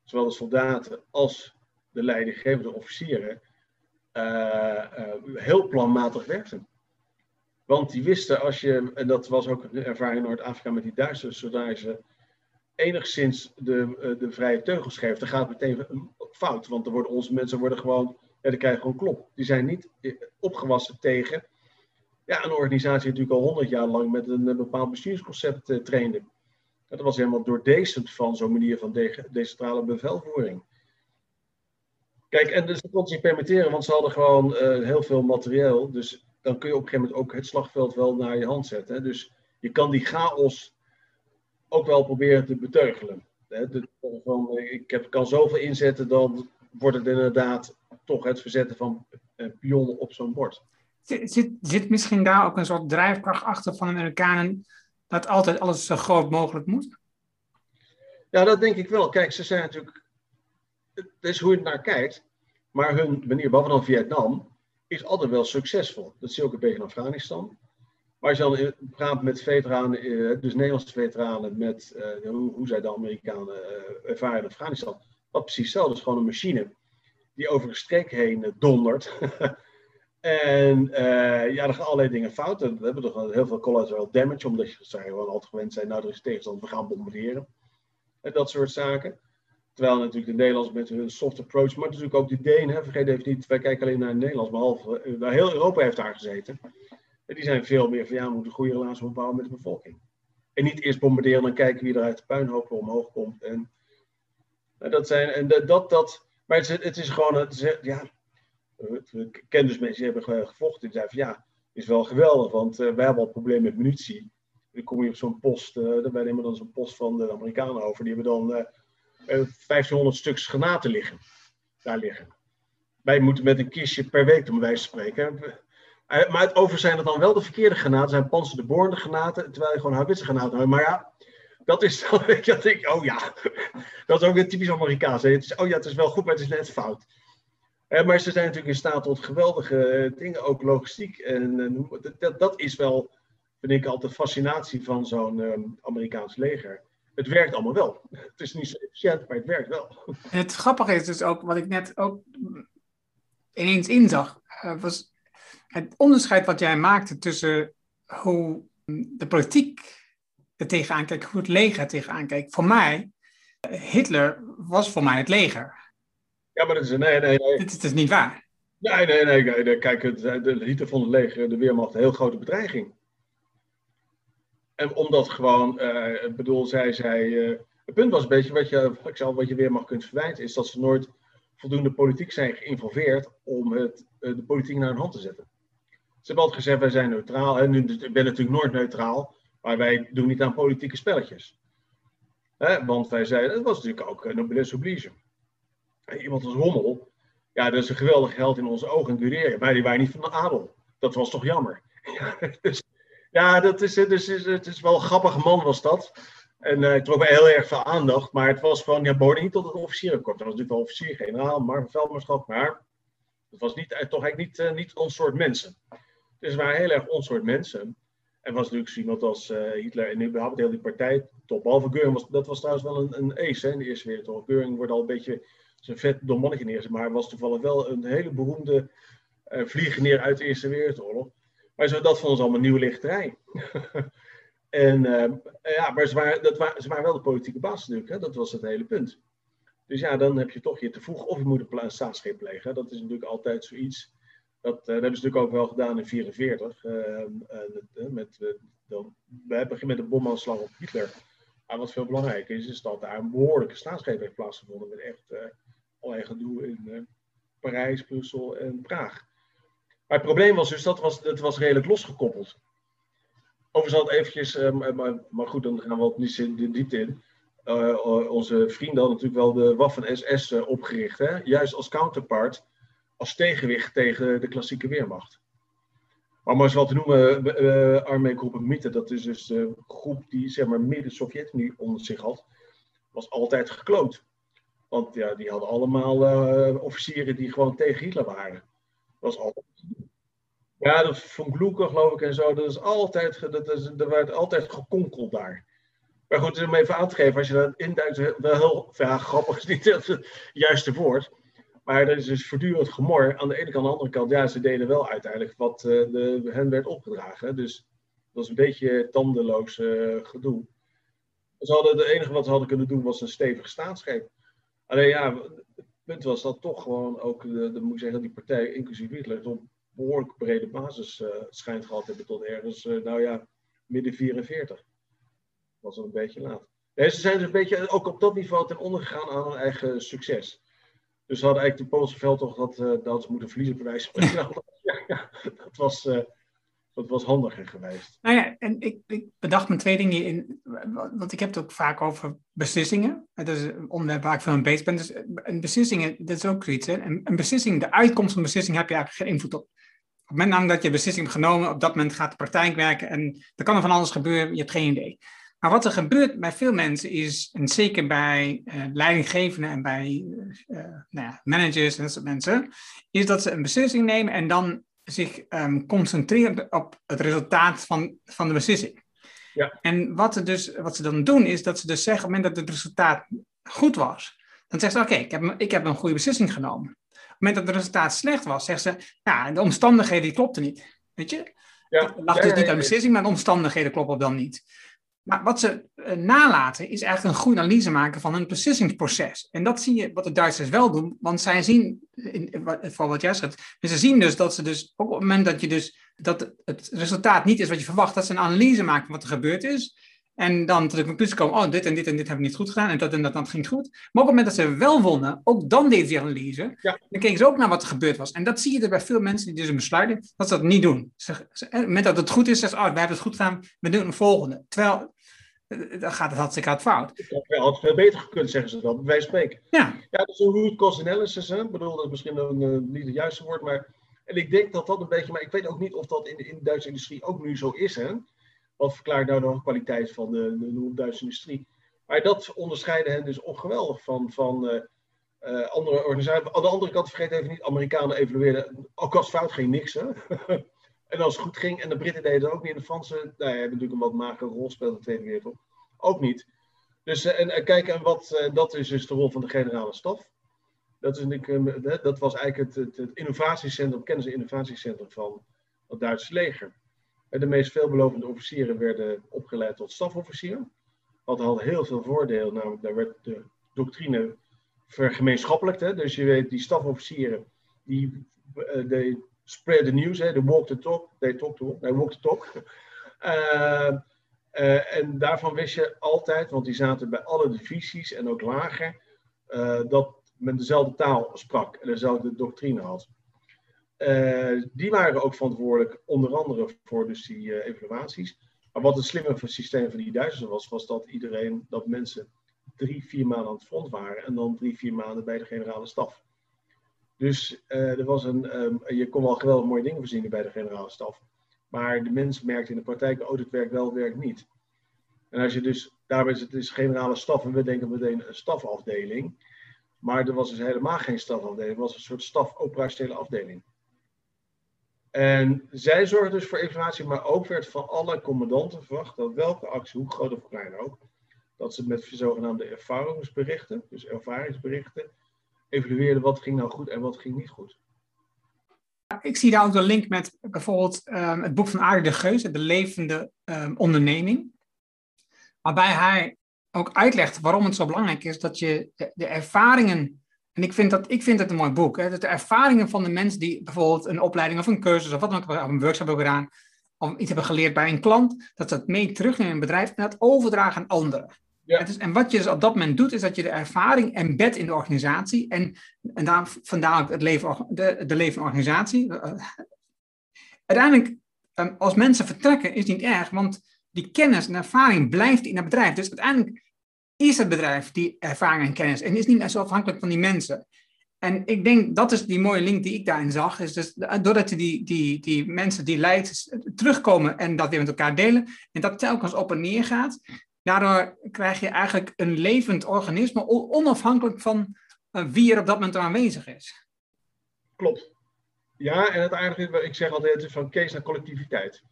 zowel de soldaten als de leidinggevende officieren uh, uh, heel planmatig werkte. Want die wisten als je, en dat was ook een ervaring in Noord-Afrika met die Duitsers, zodra ze enigszins de, uh, de vrije teugels geven, dan gaat meteen fout. Want dan worden onze mensen worden gewoon, ja, die krijgen gewoon klop. Die zijn niet opgewassen tegen ja, een organisatie natuurlijk al honderd jaar lang met een, bepaald bestuursconcept uh, trainde. Dat was helemaal doordecent van zo'n manier van de, decentrale bevelvoering. Kijk, en dus dat kon ze permitteren, want ze hadden gewoon uh, heel veel materieel. Dus dan kun je op een gegeven moment ook het slagveld wel naar je hand zetten. Hè? Dus je kan die chaos ook wel proberen te beteugelen. Hè? Ik heb, kan zoveel inzetten, dan wordt het inderdaad toch het verzetten van uh, pionnen op zo'n bord. Zit, zit misschien daar ook een soort drijfkracht achter van de Amerikanen dat altijd alles zo groot mogelijk moet? Ja, dat denk ik wel. Kijk, ze zijn natuurlijk. Het is hoe je naar kijkt. Maar hun manier, behalve dan Vietnam, is altijd wel succesvol. Dat zie je ook in Afghanistan. Maar als je dan praat met veteranen, eh, dus Nederlandse veteranen, met uh, hoe, hoe zij de Amerikanen uh, ervaren in Afghanistan. Wat precies hetzelfde is, gewoon een machine die over een streek heen dondert. En uh, ja, er gaan allerlei dingen fout. We hebben toch heel veel collateral damage, omdat je gewoon altijd gewend zijn, nou er is tegenstand, we gaan bombarderen. En dat soort zaken. Terwijl natuurlijk de Nederlanders met hun soft approach, maar natuurlijk ook de Denen, vergeet even niet, wij kijken alleen naar het Nederlands, behalve, uh, heel Europa heeft daar gezeten. En die zijn veel meer van ja, we moeten goede relatie opbouwen met de bevolking. En niet eerst bombarderen, dan kijken wie er uit de puinhopen omhoog komt. En, en dat zijn, en dat, dat, maar het het is gewoon, het is, ja, ik ken dus mensen die hebben gevochten. Die zeiden van ja, is wel geweldig, want uh, wij hebben al problemen met munitie. Dan kom je op zo'n post, uh, wij nemen dan zo'n post van de Amerikanen over. Die hebben dan uh, eh, 1500 stuks granaten liggen. Daar liggen. Wij moeten met een kistje per week, om wijze van spreken. maar het over zijn er dan wel de verkeerde granaten, zijn panzer de boorende granaten, terwijl je gewoon houwitse granaten hebt. Maar ja, dat is dan, dat ik, oh ja, dat is ook een typisch Amerikaans. Het is, oh ja, het is wel goed, maar het is net fout. Uh, maar ze zijn natuurlijk in staat tot geweldige eh, dingen, ook logistiek. En uh, dat, dat, is wel, vind ik, altijd fascinatie van zo'n uh, Amerikaans leger. Het werkt allemaal wel. Het is niet zo efficiënt, maar het werkt wel. Het grappige is dus ook, wat ik net ook ineens inzag, was het onderscheid wat jij maakte tussen hoe de politiek er tegenaan kijkt, hoe het leger er tegenaan kijkt. Voor mij, Hitler was voor mij het leger. Ja, maar dat is, nee, nee, nee. Dit is dus niet waar. Nee, nee, nee. nee. Kijk, het, de Hitler vond het leger, de Weermacht, een heel grote bedreiging. En omdat gewoon, uh, ik bedoel, zij zei. Uh, het punt was een beetje, wat je, ik zal, wat je Weermacht kunt verwijten, is dat ze nooit voldoende politiek zijn geïnvolveerd om het, uh, de politiek naar hun hand te zetten. Ze hebben altijd gezegd, wij zijn neutraal. En nu ik ben natuurlijk nooit neutraal, maar wij doen niet aan politieke spelletjes. want wij zeiden, dat was natuurlijk ook noblesse oblige iemand als Rommel, ja, dat is een geweldig held in onze ogen. Dureer. Maar die waren niet van de adel. Dat was toch jammer. Ja, dus, ja dat is, dus, het is wel een grappige man was dat. En uh, het trok mij heel erg veel aandacht. Maar het was gewoon, ja, behoorde niet tot het officierenkort. Dat was natuurlijk wel officier-generaal, maar. Maar het was niet, toch eigenlijk niet, uh, niet ons soort mensen. Dus waren heel erg ons soort mensen. En was natuurlijk iemand als Hitler en überhaupt heel die partij top. Behalve Geuring, dat was trouwens wel een, een ace hè, in de Eerste Wereldoorlog. Geuring wordt al een beetje een vet mannetje neerzet. Maar was toevallig wel een hele beroemde uh, vliegeneer uit de Eerste Wereldoorlog. Maar zo, dat vond ons allemaal nieuwe lichterij. En, ja, maar ze waren, dat waren, ze waren wel de politieke baas natuurlijk, hè? dat was het hele punt. Dus ja, dan heb je toch je te vroeg of je moet een staatsgreep plegen. Dat is natuurlijk altijd zoiets. Dat, dat hebben ze natuurlijk ook wel gedaan in 1944. Uh, met, we hebben met de bomaanslag op Hitler. Maar wat veel belangrijker is, is dat daar een behoorlijke staatsgreep heeft plaatsgevonden. Met echt allerlei gedoe in uh, Parijs, Brussel en Praag. Maar het probleem was dus, dat was, dat was redelijk losgekoppeld. Overigens had eventjes, uh, maar, maar, goed, dan gaan we wat niet in de diepte in. onze vrienden hadden natuurlijk wel de Waffen-SS opgericht. Hè? Juist als counterpart, als tegenwicht tegen de klassieke weermacht. Maar om eens wat te noemen, uh, armeegroepen Mythe, dat is dus de groep die zeg maar midden Sovjet-Unie onder zich had, was altijd gekloot. Want ja, die hadden allemaal uh, officieren die gewoon tegen Hitler waren. Dat was altijd. Ja, dat van Gloeken geloof ik en zo, dat is altijd, dat is, er werd altijd gekonkeld daar. Maar goed, om even aan te geven, als je dat induikt, wel heel ja, grappig is niet het juiste woord. Maar er is dus voortdurend gemor. Aan de ene kant, aan de andere kant, ja, ze deden wel uiteindelijk wat uh, de, hen werd opgedragen. Dus dat was een beetje tandeloos uh, gedoe. Ze hadden, het enige wat ze hadden kunnen doen was een stevige staatsgreep. Alleen ja, het punt was dat toch gewoon ook, de, moet ik zeggen, die partij, inclusief Hitler, toch behoorlijk brede basis uh, schijnt gehad hebben tot ergens, nou ja, midden 44. Dat was een beetje laat. Nee, ze zijn dus een beetje ook op dat niveau ten onder gegaan aan hun eigen succes. Dus we hadden eigenlijk de Poolse veldtocht dat, uh, dat ze moeten verliezen, bij wijze van ja, ja, dat was, dat was handiger geweest. Nou ja, en ik, ik bedacht me twee dingen in. Want ik heb het ook vaak over beslissingen. Dat is een onderwerp waar ik veel aan bezig ben. Dus een beslissingen, dat is ook zoiets. Hè? Een, een beslissing, de uitkomst van een beslissing heb je eigenlijk geen invloed op. Op het moment dat je beslissing hebt genomen, op dat moment gaat de praktijk werken en er kan er van alles gebeuren, je hebt geen idee. Maar wat er gebeurt bij veel mensen is, en zeker bij uh, leidinggevenden en bij nou ja, managers en dat soort mensen, is dat ze een beslissing nemen en dan zich um, concentreren op het resultaat van, van de beslissing. Ja. En wat, dus, wat ze dan doen is dat ze dus zeggen, op het moment dat het resultaat goed was, dan zeggen ze, oké, ik, heb, ik heb een goede beslissing genomen. Op het moment dat het resultaat slecht was, zeggen ze, ja, de omstandigheden klopten niet. Weet je? Ja. Het lag dus niet aan de beslissing, maar de omstandigheden kloppen dan niet. Maar wat ze uh, nalaten is eigenlijk een goede analyse maken van hun beslissingsproces. En dat zie je wat de Duitsers wel doen, want zij zien, in, voor wat jij zegt, ze zien dus dat ze dus, ook op het moment dat je dus, dat het resultaat niet is wat je verwacht, dat ze een analyse maken van wat er gebeurd is. En dan tot de conclusie komen, oh, dit en dit en dit hebben we niet goed gedaan en dat en dat, dat ging goed. Maar op het moment dat ze wel wonnen, ook dan deed die analyse. Ja. Dan keken ze ook naar wat er gebeurd was. En dat zie je er bij veel mensen die dus een besluiten, dat ze dat niet doen. Ze, op het moment dat het goed is, zeggen ze, oh, we hebben het goed gedaan, we doen een volgende. Terwijl dan gaat het hartstikke uit fout. Het had wel veel beter gekund, zeggen ze dan, bij wijze van spreken. Ja. Ja, dat is een root cause analysis, hè. Ik bedoel, dat is misschien een, uh, niet het juiste woord, maar... En ik denk dat dat een beetje, maar ik weet ook niet of dat in, in de Duitse industrie ook nu zo is, hè. Wat verklaart nou de kwaliteit van de, de, de Duitse industrie? Maar dat onderscheiden hen dus ongeweldig van, van uh, uh, andere organisaties. Aan de andere kant, vergeet even niet, Amerikanen evalueerden, ook als fout ging niks, hè. En als het goed ging, en de Britten deden het ook niet, en de Fransen, nou, hebben natuurlijk een wat magere rol in de Tweede Wereldoorlog, ook niet. Dus uh, en, kijk, en wat, uh, dat is dus de rol van de generale staf. Dat, is, dat was eigenlijk het, het, innovatiecentrum, kennis- en innovatiecentrum van het Duitse leger. De meest veelbelovende officieren werden opgeleid tot stafofficier. Dat had heel veel voordeel, namelijk daar werd de doctrine vergemeenschappelijkt. Dus je weet, die stafofficieren, die, de, spread the news, hè, de walk the talk, they talk to, they walk the talk. Uh, uh, en daarvan wist je altijd, want die zaten bij alle divisies en ook lager, uh, dat men dezelfde taal sprak en dezelfde doctrine had. die waren ook verantwoordelijk, onder andere voor dus die evaluaties. Maar wat het slimme systeem van die Duitsers was, was dat iedereen, dat mensen drie, vier maanden aan het front waren en dan drie, vier maanden bij de generale staf. Dus uh, er was een, um, je kon wel geweldig mooie dingen voorzien bij de generale staf. Maar de mens merkt in de praktijk, oh, dit werkt wel, werkt niet. En als je dus, daarbij is het dus generale staf en we denken meteen een stafafdeling. Maar er was dus helemaal geen stafafdeling, het was een soort staf-operationele afdeling. En zij zorgden dus voor evaluatie, maar ook werd van alle commandanten verwacht dat welke actie, hoe groot of klein ook, dat ze met zogenaamde ervaringsberichten, dus ervaringsberichten, evalueerde wat ging nou goed en wat ging niet goed. Ik zie daar ook een link met bijvoorbeeld um, het boek van Arie de Geus, De Levende um, Onderneming. Waarbij hij ook uitlegt waarom het zo belangrijk is dat je de, de ervaringen. En ik vind, dat, ik vind het een mooi boek. Hè, dat de ervaringen van de mensen die bijvoorbeeld een opleiding of een cursus of wat dan ook, een workshop hebben gedaan, of iets hebben geleerd bij een klant, dat ze dat mee terugnemen in een bedrijf en dat overdragen aan anderen. Ja. En wat je dus op dat moment doet, is dat je de ervaring embed in de organisatie. En, en daar, vandaar ook het leven, de, de leven organisatie. Uiteindelijk, ehm, als mensen vertrekken, is niet erg, want die kennis en ervaring blijft in het bedrijf. Dus uiteindelijk is het bedrijf die ervaring en kennis en is niet zo afhankelijk van die mensen. En ik denk dat is die mooie link die ik daarin zag. Is dus doordat je die, die, die mensen die leidt terugkomen en dat weer met elkaar delen. En dat telkens op en neer gaat. Daardoor krijg je eigenlijk een levend organisme, onafhankelijk van uh, wie er op dat moment aanwezig is. Klopt. Ja, en het is, ik zeg altijd, het is van case naar collectiviteit.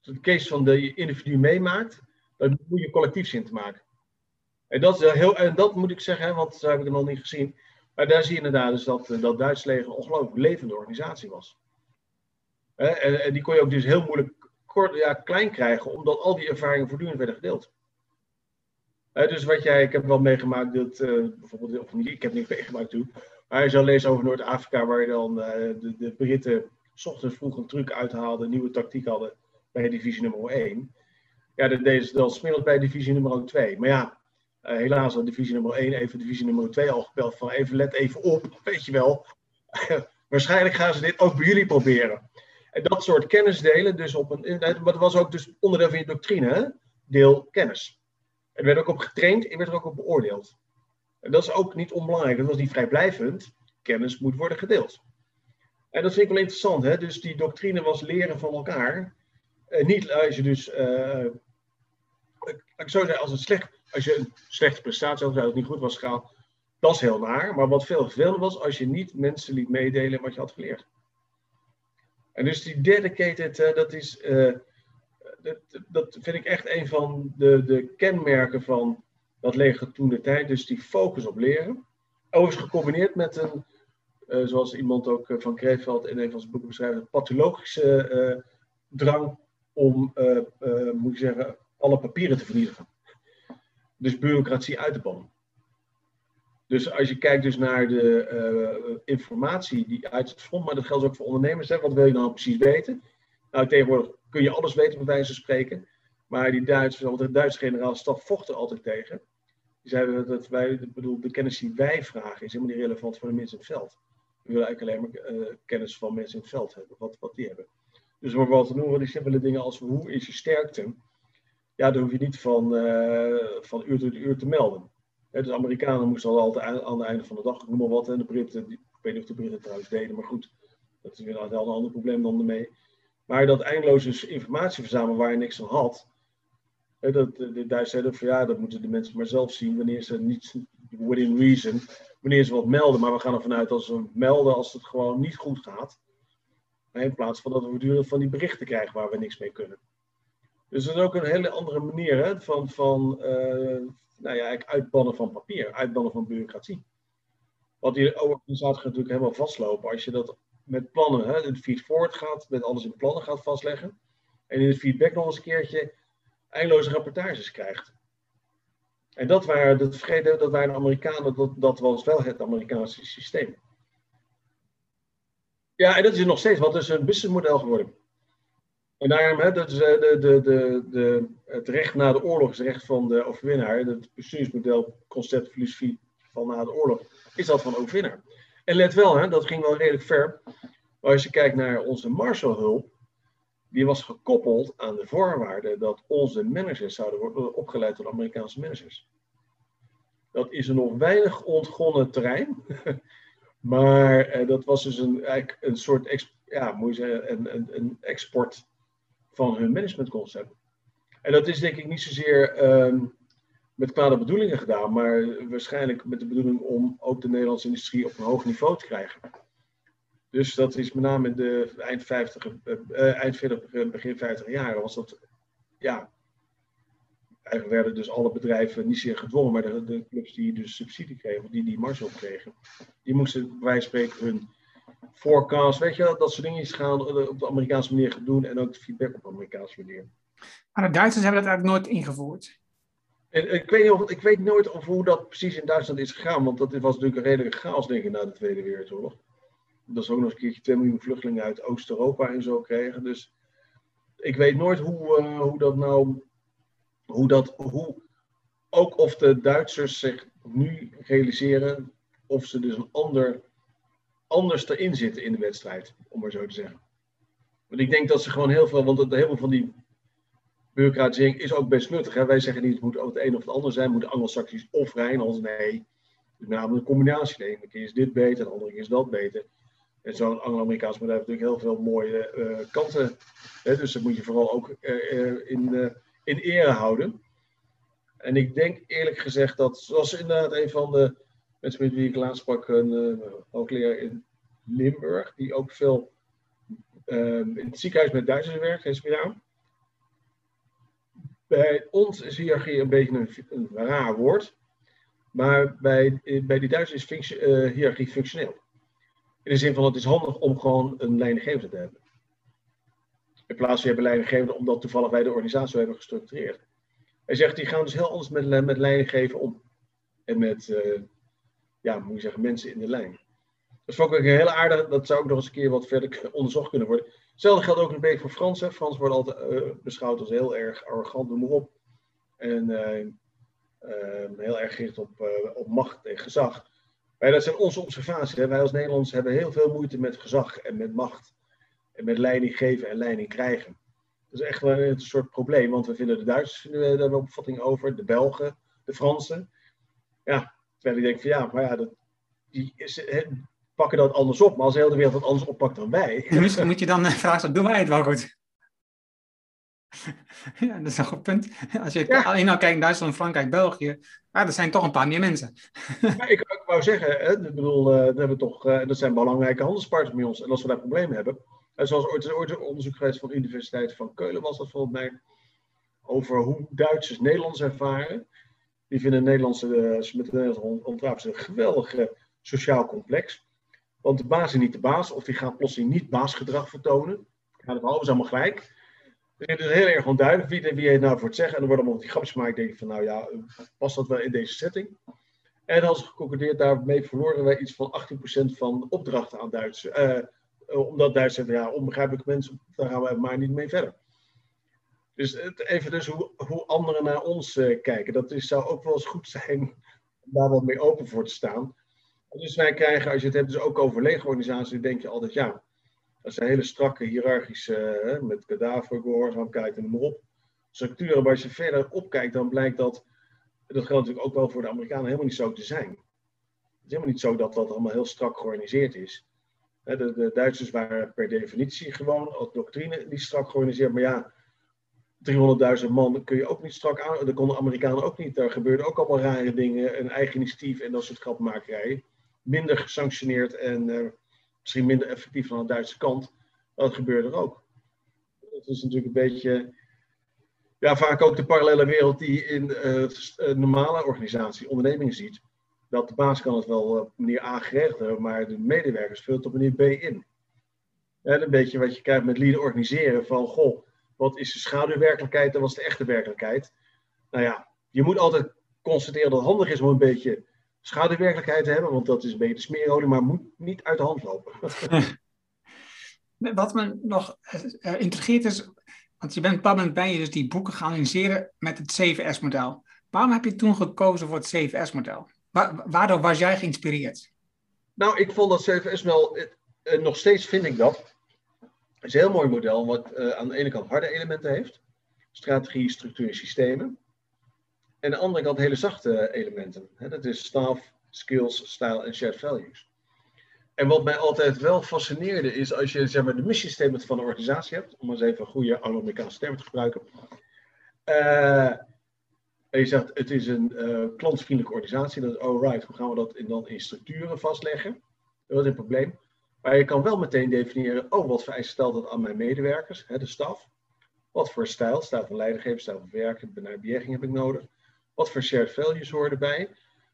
Dus de case van de individu meemaakt, dan moet je collectief zin te maken. En dat, is heel, en dat moet ik zeggen, want dat heb ik nog niet gezien. Maar daar zie je inderdaad dus dat dat Duits leger een ongelooflijk levende organisatie was. En, die kon je ook dus heel moeilijk kort, ja, klein krijgen, omdat al die ervaringen voortdurend werden gedeeld. dus wat jij, ik heb wel meegemaakt dat uh, bijvoorbeeld, of niet, ik heb niet meegemaakt toen, maar je zal lezen over Noord-Afrika, waar je dan uh, de, de Britten s ochtends vroeg een truc uithaalden, nieuwe tactiek hadden bij divisie nummer 1. Ja, dat deden ze dan smiddags bij divisie nummer 2. Maar ja, uh, helaas had divisie nummer 1 even divisie nummer 2 al gebeld van even let even op, weet je wel. Waarschijnlijk gaan ze dit ook bij jullie proberen. En dat soort kennis delen, dus op een, maar dat was ook dus onderdeel van je doctrine, hè? deel kennis. Er werd ook op getraind en werd er ook op beoordeeld. En dat is ook niet onbelangrijk, dat was niet vrijblijvend. Kennis moet worden gedeeld. En dat vind ik wel interessant, hè? dus die doctrine was leren van elkaar. Niet als je dus, uh, ik zou zeggen, als, het slecht, als je een slechte prestatie had, dat het niet goed was gegaan, dat is heel naar. Maar wat veel vervelender was, als je niet mensen liet meedelen wat je had geleerd. En dus die dedicated, uh, dat is, uh, dat, dat vind ik echt een van de, de kenmerken van dat leger toen de tijd. Dus die focus op leren. Overigens gecombineerd met een, uh, zoals iemand ook van Kreeveld in een van zijn boeken beschrijft, een pathologische drang om, moet ik zeggen, alle papieren te vernietigen. Dus bureaucratie uit te bannen. Dus als je kijkt dus naar de uh, informatie die uit het front, maar dat geldt ook voor ondernemers. Hè, wat wil je nou precies weten? Nou, tegenwoordig kun je alles weten, bij wijze spreken. Maar die Duitsers, de Duitse generaal staf vochten altijd tegen. Die zeiden dat wij, bedoel, de kennis die wij vragen is helemaal niet relevant voor de mensen in het veld. We willen eigenlijk alleen maar uh, kennis van mensen in het veld hebben, wat, wat die hebben. Dus om wat te noemen, die simpele dingen als hoe is je sterkte? Ja, dan hoef je niet van, uh, van uur tot uur te melden de Amerikanen moesten al altijd aan het einde van de dag, noem maar wat. En de Britten, ik weet niet of de Britten trouwens deden, maar goed, dat is weer een ander probleem dan ermee. Maar dat eindeloze informatie verzamelen waar je niks van had. dat, de Duitsers zeiden van ja, dat moeten de mensen maar zelf zien wanneer ze niet, within reason, wanneer ze wat melden. Maar we gaan ervan uit dat ze melden als het gewoon niet goed gaat. In plaats van dat we voortdurend van die berichten krijgen waar we niks mee kunnen. Dus dat is ook een hele andere manier hè, van, van, uh, nou ja, uitbannen van papier, uitbannen van bureaucratie. Want die organisatie gaat natuurlijk helemaal vastlopen als je dat met plannen, hè, het feed forward gaat, met alles in plannen gaat vastleggen. En in het feedback nog eens een keertje eindeloze rapportages krijgt. En dat waren, dat vergeten dat waren de Amerikanen, dat, dat was wel het Amerikaanse systeem. Ja, en dat is nog steeds, wat is een businessmodel geworden. En daarom, hè, dat is eh, de, de, de, de, het recht na de oorlog is het recht van de overwinnaar. Het bestuursmodel, concept, filosofie van na de oorlog, is dat van overwinnaar. En let wel, hè, dat ging wel redelijk ver. Maar als je kijkt naar onze Marshallhulp, die was gekoppeld aan de voorwaarde dat onze managers zouden worden opgeleid door Amerikaanse managers. Dat is een nog weinig ontgonnen terrein. maar eh, dat was dus een, eigenlijk een soort ja, moet een, een, een export van hun managementconcept. En dat is denk ik niet zozeer um, met kwade bedoelingen gedaan, maar waarschijnlijk met de bedoeling om ook de Nederlandse industrie op een hoog niveau te krijgen. Dus dat is met name in de eind 50, uh, eh, eind 40, begin 50 jaren was dat, ja, eigenlijk werden dus alle bedrijven niet zeer gedwongen, maar de, de clubs die dus subsidie kregen, die die marge op kregen, die moesten bij wijze van spreken hun forecast, weet je, dat soort dingen gaan op de Amerikaanse manier doen en ook de feedback op de Amerikaanse manier. Maar de Duitsers hebben dat eigenlijk nooit ingevoerd. En ik weet, niet of, ik weet nooit of hoe dat precies in Duitsland is gegaan, want dat was natuurlijk een redelijke chaos, denk ik, na de Tweede Wereldoorlog. Dat ze ook nog eens een keertje 2 miljoen vluchtelingen uit Oost-Europa en zo kregen. Dus ik weet nooit hoe, uh, hoe dat nou, hoe dat, hoe, ook of de Duitsers zich nu realiseren of ze dus een ander, anders erin zitten in de wedstrijd, om maar zo te zeggen. Want ik denk dat ze gewoon heel veel, want heel veel van die bureaucratisering is ook best nuttig. Hè? Wij zeggen niet het moet het een of het ander zijn, moet anglo-saxisch of Rijnlands. Nee, het is namelijk een combinatie. De ene keer is dit beter, de andere keer is dat beter. En zo'n Anglo-Amerikaans model heeft natuurlijk heel veel mooie uh, kanten. Hè? Dus dat moet je vooral ook uh, in, uh, in ere houden. En ik denk eerlijk gezegd dat, zoals inderdaad een van de mensen met wie ik laatst sprak, een hoogleraar in Limburg, die ook veel in het ziekenhuis met Duitsers werkt, heeft gedaan bij ons is hiërarchie een beetje een, raar woord. Maar bij, bij die Duitsers is uh, hiërarchie functioneel. In de zin van het is handig om gewoon een leidinggevende te hebben. In plaats van hebben leidinggevende omdat toevallig wij de organisatie hebben gestructureerd. Hij zegt die gaan dus heel anders met, met leidinggeven om. En met, ja, moet je zeggen, mensen in de lijn. Dat vond ik een hele aardige, dat zou ook nog eens een keer wat verder onderzocht kunnen worden. Hetzelfde geldt ook een beetje voor Fransen. Frans wordt altijd uh, beschouwd als heel erg arrogant, noem maar op. En uh, uh, heel erg gericht op, op macht en gezag. Maar dat zijn onze observaties. Wij als Nederlanders hebben heel veel moeite met gezag en met macht. En met leiding geven en leiding krijgen. Dat is echt wel een soort probleem, want we vinden de Duitsers daar een opvatting over, de Belgen, de Fransen. Ja, terwijl ik denk van ja, maar ja, dat, die is, pakken dat anders op. Maar als de hele wereld het anders oppakt dan wij. Misschien moet je dan eh, vragen, doen wij het wel goed? ja, dat is een goed punt. Als je ja. alleen al kijkt Duitsland, Frankrijk, België, ja, er zijn toch een paar meer mensen. ja, ik, ik, wou zeggen, hè, ik bedoel, uh, dat, hebben toch, uh, dat zijn belangrijke handelspartners bij ons. En als we daar problemen hebben, en zoals ooit, ooit een onderzoek geweest van de Universiteit van Keulen was dat volgens mij, over hoe Duitsers Nederlands ervaren. Die vinden Nederlandse, met de Nederlandse een geweldige sociaal complex. Want de baas is niet de baas, of die gaat plotseling niet baasgedrag vertonen. Ja, dat is allemaal gelijk. Dus het is heel erg onduidelijk wie, wie het nou voor het zeggen. En er worden allemaal die grapjes gemaakt. denk ik van, nou ja, past dat wel in deze setting? En als geconcludeerd, daarmee verloren wij iets van 18% van opdrachten aan Duitsers. Uh, omdat Duitsers ja, onbegrijpelijke mensen, daar gaan we maar niet mee verder. Dus even dus hoe, hoe anderen naar ons uh, kijken. Dat is, zou ook wel eens goed zijn om daar wat mee open voor te staan. Dus wij krijgen, als je het hebt dus ook over legerorganisaties, denk je altijd, ja, dat zijn hele strakke, hiërarchische, hè, met kadaver, gehoorzaamheid en noem maar op, structuren. Maar als je verder opkijkt, dan blijkt dat, dat geldt natuurlijk ook wel voor de Amerikanen, helemaal niet zo te zijn. Het is helemaal niet zo dat dat allemaal heel strak georganiseerd is. De, de Duitsers waren per definitie gewoon als doctrine niet strak georganiseerd, maar ja, 300.000 man kun je ook niet strak aan. Dat konden de Amerikanen ook niet. Daar gebeurden ook allemaal rare dingen. Een eigen initiatief en dat soort grapmakerijen minder gesanctioneerd en uh, misschien minder effectief aan de Duitse kant. Dat gebeurt er ook. Dat is natuurlijk een beetje, ja, vaak ook de parallele wereld die je in uh, normale organisatie, ondernemingen ziet. Dat de baas kan het wel op manier A geregeld hebben, maar de medewerkers het op manier B in. En een beetje wat je krijgt met leader organiseren van, goh, wat is de schaduwwerkelijkheid en wat is de echte werkelijkheid? Nou ja, je moet altijd constateren dat het handig is om een beetje schaduwwerkelijkheid hebben, want dat is een beetje smeerolie, maar moet niet uit de hand lopen. Wat me nog uh, intrigeert is, want je bent op moment ben je dus die boeken gaan analyseren met het CVS-model. Waarom heb je toen gekozen voor het CVS-model? Wa waardoor was jij geïnspireerd? Nou, ik vond dat CVS wel, uh, nog steeds vind ik dat, is een heel mooi model, wat uh, aan de ene kant harde elementen heeft. Strategie, structuur en systemen. En aan de andere kant hele zachte elementen. Dat is staff, skills, style en shared values. En wat mij altijd wel fascineerde is als je zeg maar, de missiestatement van een organisatie hebt, om eens even een goede Anglo-Amerikaanse term te gebruiken. Uh, en je zegt het is een uh, klantvriendelijke organisatie, dat is alright, hoe gaan we dat in, dan in structuren vastleggen? Dat is een probleem. Maar je kan wel meteen definiëren, oh wat vereist stelt dat aan mijn medewerkers, hè, de staf. Wat voor stijl, stijl van leidinggeven, stijl van werken, benadering heb ik nodig. Wat voor shared values horen erbij?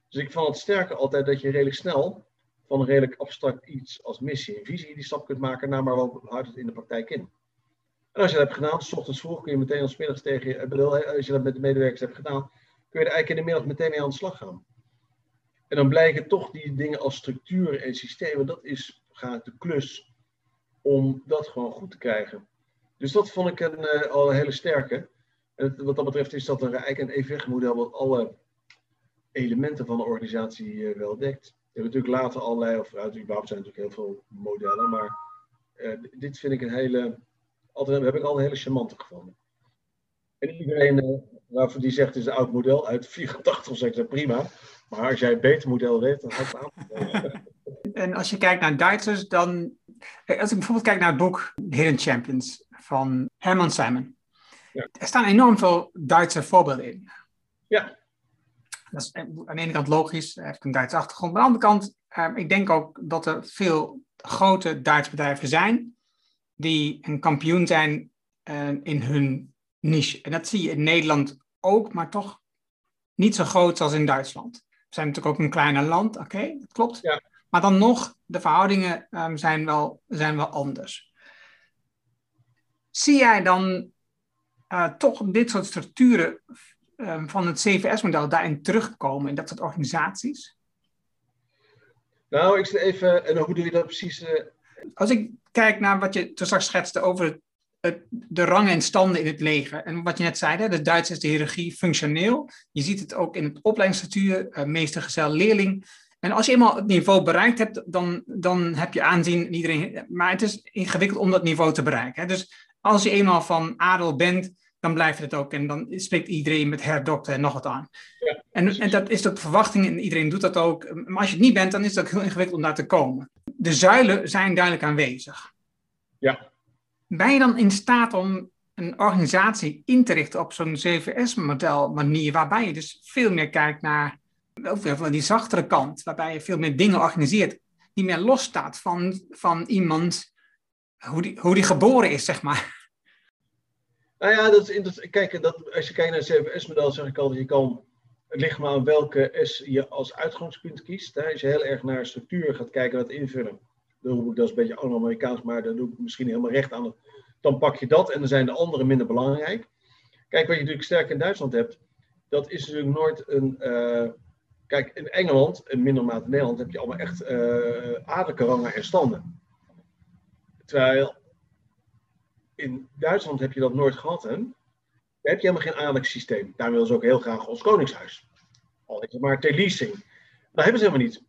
Dus ik vond het sterker altijd dat je redelijk snel van een redelijk abstract iets als missie en visie die stap kunt maken naar maar wat houdt het in de praktijk in. En als je dat hebt gedaan, s ochtends vroeg kun je meteen als middags tegen je, bedoel, als je dat met de medewerkers hebt gedaan, kun je er eigenlijk in de middag meteen mee aan de slag gaan. En dan blijken toch die dingen als structuren en systemen, dat is gaat de klus om dat gewoon goed te krijgen. Dus dat vond ik een, uh, al een hele sterke. En wat dat betreft is dat een, eigenlijk een EVG-model wat alle elementen van de organisatie uh, wel dekt. We hebben natuurlijk later allerlei, of uit überhaupt zijn natuurlijk heel veel modellen, maar uh, dit vind ik een hele, altijd heb ik al een hele charmante gevonden. En iedereen waarvoor die zegt het is een oud model uit 84, zeg ik prima. Maar als jij een beter model weet, dan gaat het aan. En als je kijkt naar Duitsers, dan. Als ik bijvoorbeeld kijk naar het boek Hidden Champions van Herman Simon. Ja. Er staan enorm veel Duitse voorbeelden in. Ja. Dat is aan de ene kant logisch, hij heeft een Duitse achtergrond. Maar aan de andere kant, eh, ik denk ook dat er veel grote Duitse bedrijven zijn die een kampioen zijn uh, in hun niche. En dat zie je in Nederland ook, maar toch niet zo groot als in Duitsland. We zijn natuurlijk ook een kleiner land, oké, dat klopt. Ja. Maar dan nog, de verhoudingen um, zijn, wel, zijn wel anders. Zie jij dan uh, toch dit soort structuren um, van het CVS-model daarin terugkomen in dat soort organisaties? Nou, ik zit even, en hoe doe je dat precies? Uh... Als ik kijk naar wat je toen straks schetste over het, de rangen en standen in het leger. En wat je net zei, hè, de Duits is de hiërarchie functioneel. Je ziet het ook in het opleidingsstructuur, uh, meester, gezel, leerling. En als je eenmaal het niveau bereikt hebt, dan, dan heb je aanzien iedereen. Maar het is ingewikkeld om dat niveau te bereiken. Hè. Dus als je eenmaal van adel bent, dan blijft het ook. En dan spreekt iedereen met herdokter en nog wat aan. Ja, en, en dat is ook de verwachting en iedereen doet dat ook. Maar als je het niet bent, dan is het ook heel ingewikkeld om daar te komen. De zuilen zijn duidelijk aanwezig. Ja. Ben je dan in staat om een organisatie in te richten op zo'n CVS-model manier, waarbij je dus veel meer kijkt naar van die zachtere kant, waarbij je veel meer dingen organiseert, die meer losstaat van, van iemand, hoe die, hoe die geboren is, zeg maar. Nou ja, dat, dat, kijk, dat, als je kijkt naar het CVS-model, zeg ik altijd, je kan, het ligt maar aan welke S je als uitgangspunt kiest. Hè. Als je heel erg naar structuur gaat kijken, dat invullen, dan dat is een beetje Anglo-Amerikaans, maar daar doe ik misschien helemaal recht aan. Dan pak je dat en dan zijn de andere minder belangrijk. Kijk, wat je natuurlijk sterk in Duitsland hebt, dat is natuurlijk nooit een. Uh, kijk, in Engeland, in minder mate in Nederland, heb je allemaal echt uh, rangen en standen. Terwijl in Duitsland heb je dat nooit gehad? Daar heb je helemaal geen adellijk systeem. Daar willen ze ook heel graag ons koningshuis. Al is het maar ter leasing. Dat hebben ze helemaal niet.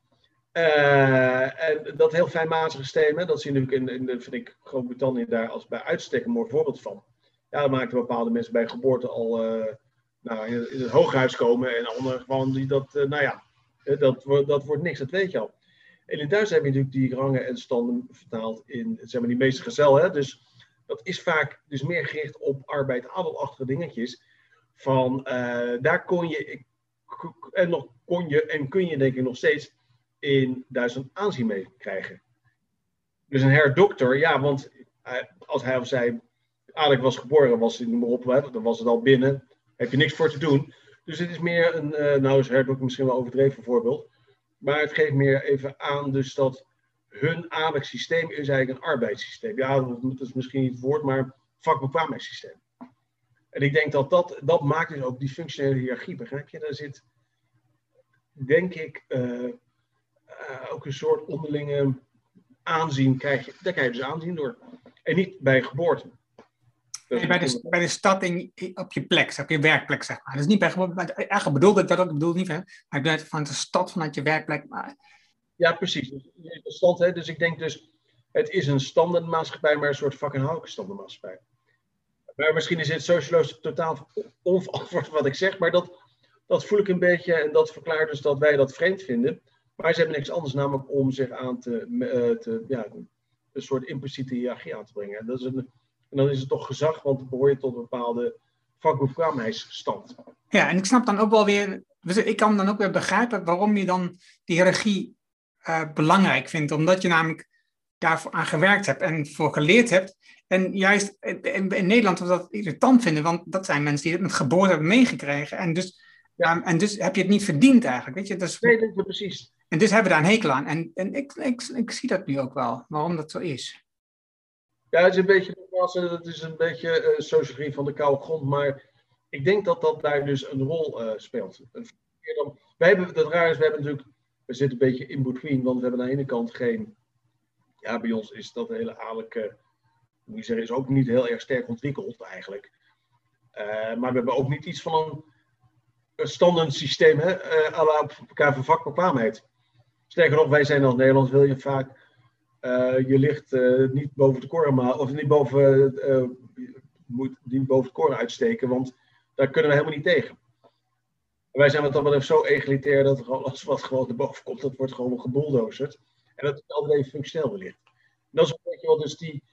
Uh, en dat heel fijnmazige systeem, dat zie je natuurlijk in, in vind ik Groot-Brittannië daar als bij uitstek een mooi voorbeeld van. Ja, dan maken bepaalde mensen bij geboorte al uh, nou, in, het hooghuis komen en anderen gewoon die dat, uh, nou ja, dat, dat wordt niks, dat weet je al. En in Duitsland heb je natuurlijk die rangen en standen vertaald in, zeg maar, die meeste gezel, hè, dus dat is vaak dus meer gericht op arbeid, adelachtige dingetjes. Van daar kon je, en nog kon je en kun je denk ik nog steeds in Duitsland aanzien mee krijgen. Dus een herdokter, ja, want als hij of zij aardig was geboren, was hij noem maar op, dan was het al binnen, heb je niks voor te doen. Dus het is meer een, uh, nou is herdokter misschien wel overdreven voorbeeld, maar het geeft meer even aan dus dat hun adellijk systeem is eigenlijk een arbeidssysteem. Ja, dat is misschien niet het woord, maar vakbekwaamheidssysteem. En ik denk dat dat, dat maakt dus ook die functionele hiërarchie, begrijp je? Daar zit, denk ik, uh, uh, ook een soort onderlinge aanzien krijg je. Daar krijg je dus aanzien door. En niet bij geboorte. Nee, bij, de, bij de stad in, op je plek, op je werkplek, zeg maar. Dus niet bij geboorte, maar eigenlijk bedoelde ik dat ook, bedoel niet, hè? maar ik bedoel van de stad vanuit je werkplek. Maar... Ja, precies. Dus, stand, hè? dus ik denk dus, het is een standaardmaatschappij, maar een soort fucking houten standaardmaatschappij. Maar misschien is het sociologisch totaal onverantwoord wat ik zeg, maar dat, dat voel ik een beetje en dat verklaart dus dat wij dat vreemd vinden. Maar ze hebben niks anders namelijk om zich aan te, uh, te ja, een soort impliciete hiërarchie aan te brengen. En, dat is een, en dan is het toch gezag, want dan behoor je tot een bepaalde vakbekwaamheidsstand. Ja, en ik snap dan ook wel weer, ik kan dan ook weer begrijpen waarom je dan die hiërarchie uh, belangrijk vindt. Omdat je namelijk daarvoor aan gewerkt hebt en voor geleerd hebt. En juist in, in Nederland we dat irritant vinden, want dat zijn mensen die het met geboorte hebben meegekregen. En dus, ja. en dus heb je het niet verdiend eigenlijk. Weet je? Dus, nee, dat is precies. En dus hebben we daar een hekel aan. En, en ik, ik, ik zie dat nu ook wel, waarom dat zo is. Ja, het is een beetje, het is een beetje uh, sociologie van de koude grond, maar ik denk dat dat daar dus een rol uh, speelt. Wij hebben, het raar is, we hebben natuurlijk, we zitten een beetje in between, want we hebben aan de ene kant geen, ja, bij ons is dat hele adellijke, moet ik zeggen, is ook niet heel erg sterk ontwikkeld eigenlijk. Uh, maar we hebben ook niet iets van een, een standaard systeem, hè, uh, à la elkaar van vakbekwaamheid. Sterker nog, wij zijn als Nederlands, wil je vaak, je ligt niet boven de korma, of niet boven, moet niet boven de koren uitsteken, want daar kunnen we helemaal niet tegen. Wij zijn wat dat betreft zo egalitair dat gewoon alles wat gewoon erboven komt, dat wordt gewoon gebulldozerd. En dat is altijd even functioneel wellicht. dat is een beetje wat dus die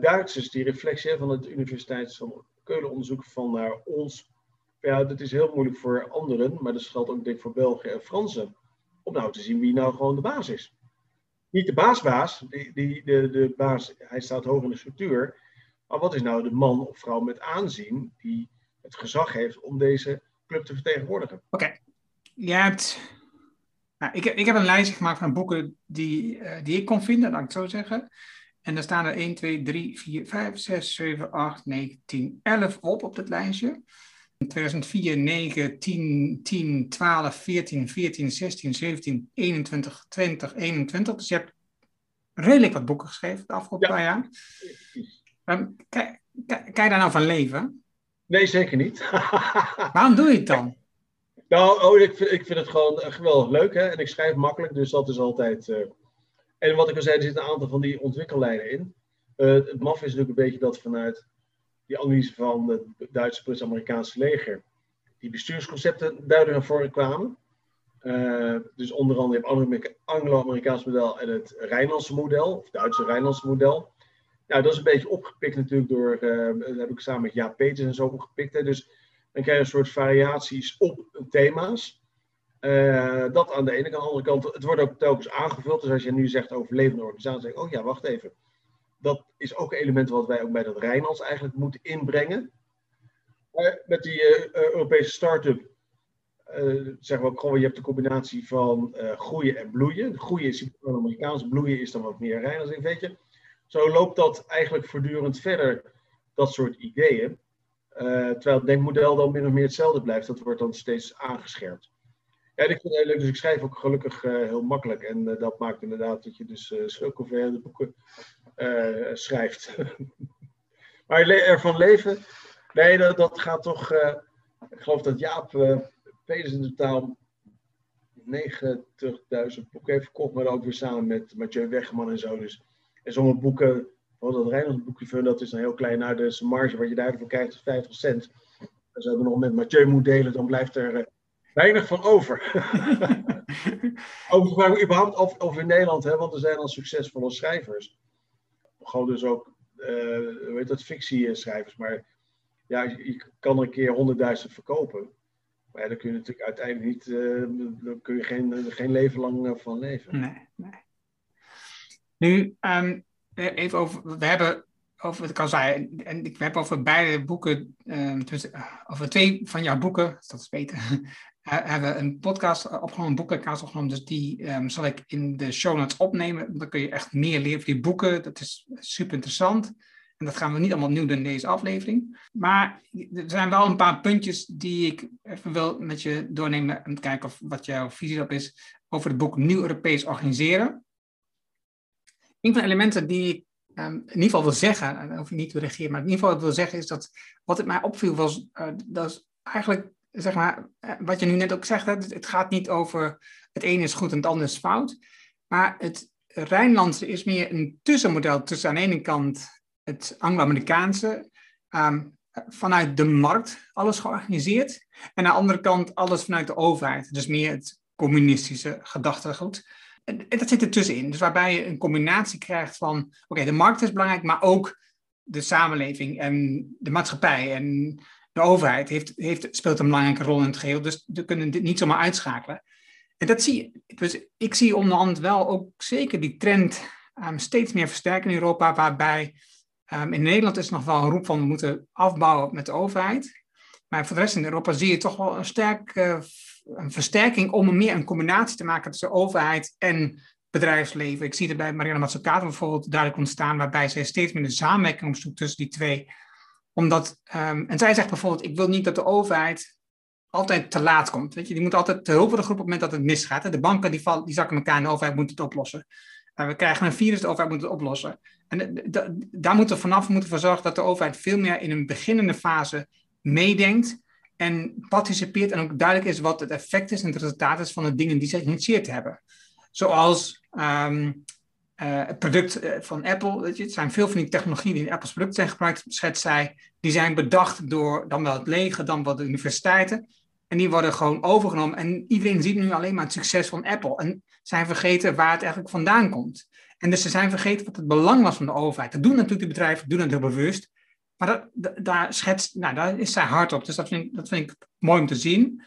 Duitsers, die reflectie van het Universiteit van Keulen onderzoeken van naar ons. Ja, dat is heel moeilijk voor anderen, maar dat geldt ook denk ik voor België en Fransen. Om nou te zien wie nou gewoon de baas is. Niet de baasbaas, die, die, de, de baas, hij staat hoog in de structuur. Maar wat is nou de man of vrouw met aanzien die het gezag heeft om deze club te vertegenwoordigen? Oké, okay. je hebt. Nou, ik, ik heb een lijstje gemaakt van boeken die, uh, die ik kon vinden, laat ik het zo zeggen. En daar staan er 1, 2, 3, 4, 5, 6, 7, 8, 9, 10, 11 op op dat lijstje. 2004, 9, 10, 10, 12, 14, 14, 16, 17, 21, 20, 21. Dus je hebt redelijk wat boeken geschreven de afgelopen ja. paar jaar. Um, kan, kan, kan, je daar nou van leven? Nee, zeker niet. Waarom doe je het dan? Nou, oh, ik, vind, ik vind het gewoon geweldig leuk. Hè? En ik schrijf makkelijk, dus dat is altijd... Uh... En wat ik al zei, er zitten een aantal van die ontwikkellijnen in. Uh, het maf is natuurlijk een beetje dat vanuit die analyse van het Duitse plus Amerikaanse leger die bestuursconcepten duidelijk naar voren kwamen. Uh, dus onder andere het Anglo-Amerikaans model en het Rijnlandse model, of Duitse Rijnlandse model. Nou, dat is een beetje opgepikt natuurlijk door, uh, dat heb ik samen met Jaap Peters en zo opgepikt. Hè. Dus dan krijg je een soort variaties op thema's. Uh, dat aan de ene kant. Aan de andere kant, het wordt ook telkens aangevuld. Dus als je nu zegt over levende organisatie, zeg ik, oh ja, wacht even. Dat is ook een element wat wij ook bij dat Rijnlands eigenlijk moeten inbrengen. Uh, met die Europese start-up zeggen we ook gewoon, je hebt de combinatie van groeien en bloeien. Groeien is Amerikaans, bloeien is dan wat meer Rijnlands, weet je zo loopt dat eigenlijk voortdurend verder, dat soort ideeën. Terwijl het denkmodel dan min of meer hetzelfde blijft. Dat wordt dan steeds aangescherpt. Ja, ik vind het heel leuk, dus ik schrijf ook gelukkig heel makkelijk. En dat maakt inderdaad dat je dus zulke boeken schrijft. maar ervan leven, nee, dat, dat gaat toch... ik geloof dat Jaap Peters in totaal 90.000 boeken heeft verkocht. Maar ook weer samen met Mathieu Wegman en zo. Dus en sommige boeken, bijvoorbeeld dat Rijnlands boekje, dat is dan heel klein. Nou, de marge wat je daarvoor krijgt is 50 cent. Als je dat nog met Mathieu moet delen, dan blijft er uh, weinig van over. over überhaupt of, of in Nederland, hè, want er zijn al succesvolle schrijvers. Gewoon dus ook, uh, weet dat, fictieschrijvers. Maar ja, je kan er een keer honderdduizend verkopen. Maar daar kun je natuurlijk uiteindelijk niet, uh, daar kun je geen, geen leven lang van leven. Nee, nee. Nu, um, even over, we hebben over, het kan zijn, en ik heb over beide boeken, um, over twee van jouw boeken, dat is beter, hebben een podcast opgenomen, een boekencast opgenomen, dus die um, zal ik in de show notes opnemen. Dan kun je echt meer leren van die boeken, dat is super interessant. En dat gaan we niet allemaal nieuw doen in deze aflevering. Maar er zijn wel een paar puntjes die ik even wil met je doornemen en kijken of wat jouw visie op is over het boek Nieuw Europees Organiseren een van de elementen die ik um, in ieder geval wil zeggen, en hoef niet te reageren, maar in ieder geval wil zeggen is dat wat het mij opviel was, uh, dat is eigenlijk, zeg maar, uh, wat je nu net ook zegt, het gaat niet over het ene is goed en het andere is fout, maar het Rijnlandse is meer een tussenmodel tussen aan de ene kant het Anglo-Amerikaanse, um, vanuit de markt alles georganiseerd, en aan de andere kant alles vanuit de overheid, dus meer het communistische gedachtegoed. En dat zit er tussenin. Dus waarbij je een combinatie krijgt van, oké, de markt is belangrijk, maar ook de samenleving en de maatschappij en de overheid heeft, heeft, speelt een belangrijke rol in het geheel. Dus we kunnen dit niet zomaar uitschakelen. En dat zie je. Dus ik zie onderhand wel ook zeker die trend um, steeds meer versterken in Europa, waarbij um, in Nederland is nog wel een roep van we moeten afbouwen met de overheid. Maar voor de rest in Europa zie je toch wel een sterke een versterking om meer een combinatie te maken tussen overheid en bedrijfsleven. Ik zie het bij Marianne Mazzucato bijvoorbeeld duidelijk ontstaan, waarbij zij steeds meer de samenwerking opzoekt tussen die twee. Omdat, ehm, en zij zegt bijvoorbeeld, ik wil niet dat de overheid altijd te laat komt. Weet je, die moet altijd te hulp worden geroepen op het moment dat het misgaat. De banken die, vallen, die zakken elkaar en de overheid moet het oplossen. Uh, we krijgen een virus, de overheid moet het oplossen. En daar moeten we vanaf moeten voor zorgen dat de overheid veel meer in een beginnende fase meedenkt en participeert en ook duidelijk is wat het effect is en het resultaat is van de dingen die ze geïnitieerd hebben. Zoals um, uh, het product eh, van Apple, weet je, het zijn veel van die technologieën die in Apple's product zijn gebruikt, schetst zij, die zijn bedacht door dan wel het leger, dan wel de universiteiten. En die worden gewoon overgenomen. En iedereen ziet nu alleen maar het succes van Apple. En zijn vergeten waar het eigenlijk vandaan komt. En dus ze zijn vergeten wat het belang was van de overheid. Dat doen natuurlijk de bedrijven, doen dat heel bewust. Maar daar, schetst, nou, daar is zij hard op. Dus dat vind, ik, dat vind ik mooi om te zien.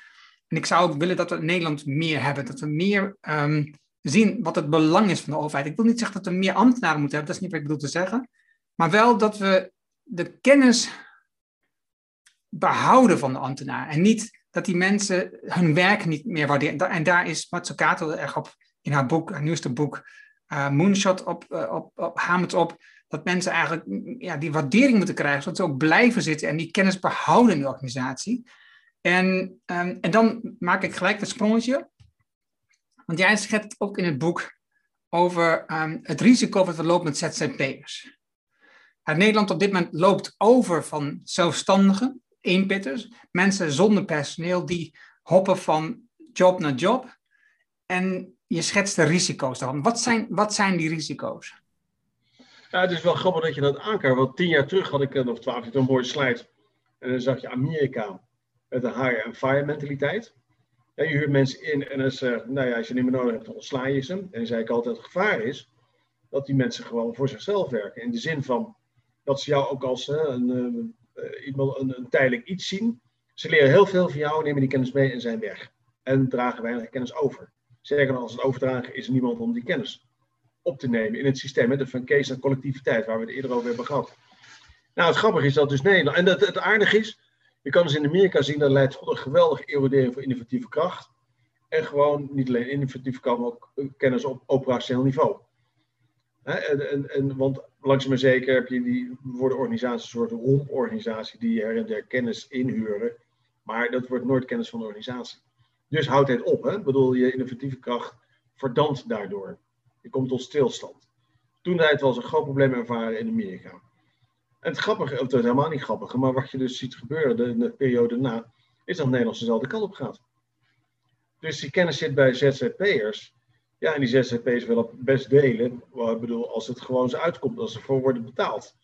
En ik zou ook willen dat we in Nederland meer hebben. Dat we meer um, zien wat het belang is van de overheid. Ik wil niet zeggen dat we meer ambtenaren moeten hebben. Dat is niet wat ik bedoel te zeggen. Maar wel dat we de kennis behouden van de ambtenaar. En niet dat die mensen hun werk niet meer waarderen. En daar is Matsukato erg op in haar boek, haar nieuwste boek, uh, Moonshot, op, uh, op, op, hamert op. Dat mensen eigenlijk mm, ja, die waardering moeten krijgen, zodat ze ook blijven zitten en die kennis behouden in de organisatie. En, um, en dan maak ik gelijk het sprongetje. Want jij schetst ook in het boek over um, het risico wat we lopen met ZZP'ers. Nederland op dit moment loopt over van zelfstandigen, eenpitters, mensen zonder personeel die hoppen van job naar job. En je schetst de risico's daarvan. Wat zijn, wat zijn die risico's? Ja, het is wel grappig dat je dat aankaart. Want tien jaar terug had ik, of twaalf een mooie slide. En dan zag je Amerika met een hire and fire mentaliteit. Ja, je huurt mensen in en als, uh, nou ja, als je niet meer nodig hebt, dan ontsla je ze. En zei ik altijd, het gevaar is dat die mensen gewoon voor zichzelf werken. In de zin van dat ze jou ook als een, uh, iemand, een, een, tijdelijk iets zien. Ze leren heel veel van jou, nemen die kennis mee en zijn weg. En dragen weinig kennis over. Zeker als het overdragen is er niemand om die kennis op te nemen in het systeem. Hè, de van case en collectiviteit, waar we het eerder over hebben gehad. Nou, het grappige is dat dus Nederland. En dat, het aardige is, je kan dus in Amerika zien dat leidt tot een geweldige erodering van innovatieve kracht. En gewoon niet alleen innovatieve kracht, maar ook kennis op operationeel niveau. en, en, en, want langzaam maar zeker heb je die, worden organisaties een soort romporganisatie die her en der kennis inhuren. Maar dat wordt nooit kennis van de organisatie. Dus houd het op. Hè? Ik bedoel, je innovatieve kracht verdampt daardoor. Je komt tot stilstand. Toen hij het was een groot probleem ervaren in Amerika. En het grappige, of het is helemaal niet grappig, maar wat je dus ziet gebeuren in de periode na, is dat Nederland dezelfde kant op gaat. Dus die kennis zit bij ZZP'ers. Ja, en die ZZP'ers willen best delen. Ik bedoel, als het gewoon zo uitkomt, als ze voor worden betaald.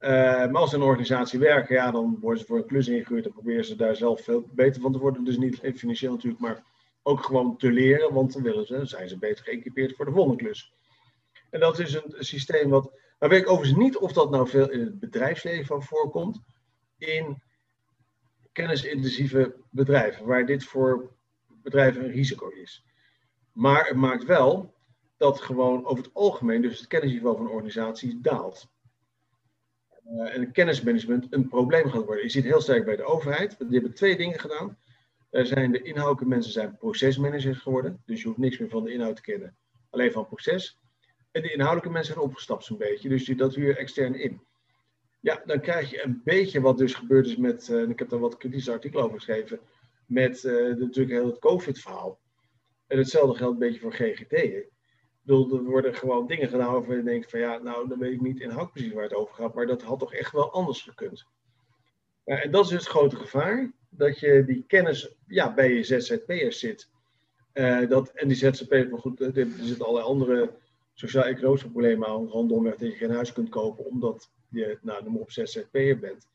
Uh, maar als ze in een organisatie werken, ja, dan worden ze voor een klus ingehuurd en proberen ze daar zelf veel beter van te worden. Dus niet financieel natuurlijk, maar ook gewoon te leren, want dan willen ze, zijn ze beter geëquipeerd voor de volgende klus. En dat is een, systeem wat. Maar weet ik overigens niet of dat nou veel in het bedrijfsleven voorkomt. In kennisintensieve bedrijven, waar dit voor bedrijven een risico is. Maar het maakt wel dat gewoon over het algemeen, dus het kennisniveau van organisaties daalt. Uh, en kennismanagement een probleem gaat worden. Je ziet heel sterk bij de overheid. Die hebben twee dingen gedaan. Er zijn de inhoudelijke mensen zijn procesmanagers geworden. Dus je hoeft niks meer van de inhoud te kennen. Alleen van proces. En de inhoudelijke mensen zijn opgestapt zo'n beetje. Dus die, dat huur extern in. Ja, dan krijg je een beetje wat dus gebeurd is met, uh, ik heb daar wat kritische artikelen over geschreven, met uh, natuurlijk heel het COVID-verhaal. En hetzelfde geldt een beetje voor GGT. Ik bedoel, er worden gewoon dingen gedaan waarvan je denkt van ja, nou dan weet ik niet inhoud precies waar het over gaat, maar dat had toch echt wel anders gekund. en dat is dus het grote gevaar, dat je die kennis ja, bij je ZZP'ers zit. Uh, dat, en die ZZP'ers, maar goed, er zitten allerlei andere sociaal-economische problemen aan, rondomweg dat je geen huis kunt kopen omdat je, nou, noem op ZZP'er bent.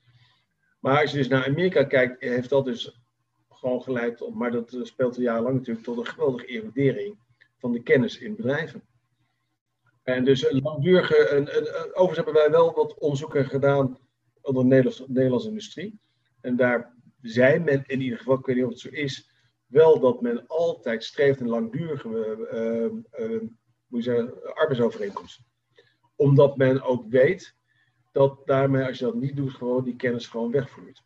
Maar als je dus naar Amerika kijkt, heeft dat dus gewoon geleid tot, maar dat speelt al jarenlang natuurlijk, tot een geweldige erodering van de kennis in bedrijven. En dus een langdurige, een, een, overigens hebben wij wel wat onderzoeken gedaan onder de Nederlandse, industrie. En daar zei men in ieder geval, ik weet niet of het zo is, wel dat men altijd streeft een langdurige uh, uh, moet je zeggen, arbeidsovereenkomst. Omdat men ook weet dat daarmee, als je dat niet doet, gewoon die kennis gewoon wegvloeit.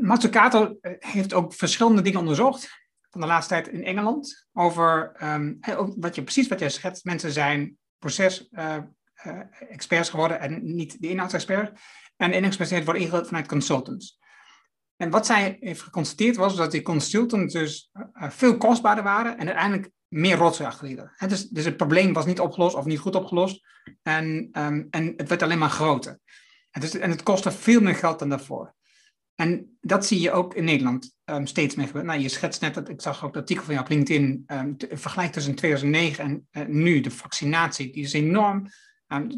Mazzucato heeft ook verschillende dingen onderzocht van de laatste tijd in Engeland over um, wat je, precies wat jij schetst. Mensen zijn proces, uh, experts geworden en niet de inhoudsexpert. En inhoudsexperts worden vanuit consultants. En wat zij heeft geconstateerd was dat die consultants dus veel kostbaarder waren en uiteindelijk meer rotzooi achterlieten. Dus, dus het probleem was niet opgelost of niet goed opgelost. En, ehm, en het werd alleen maar groter. En, dus, en het kostte veel meer geld dan daarvoor. En dat zie je ook in Nederland um, steeds meer. Nou, je schetst net, dat, ik zag ook het artikel van jou op LinkedIn, um, vergelijk tussen 2009 en uh, nu, de vaccinatie, die is enorm.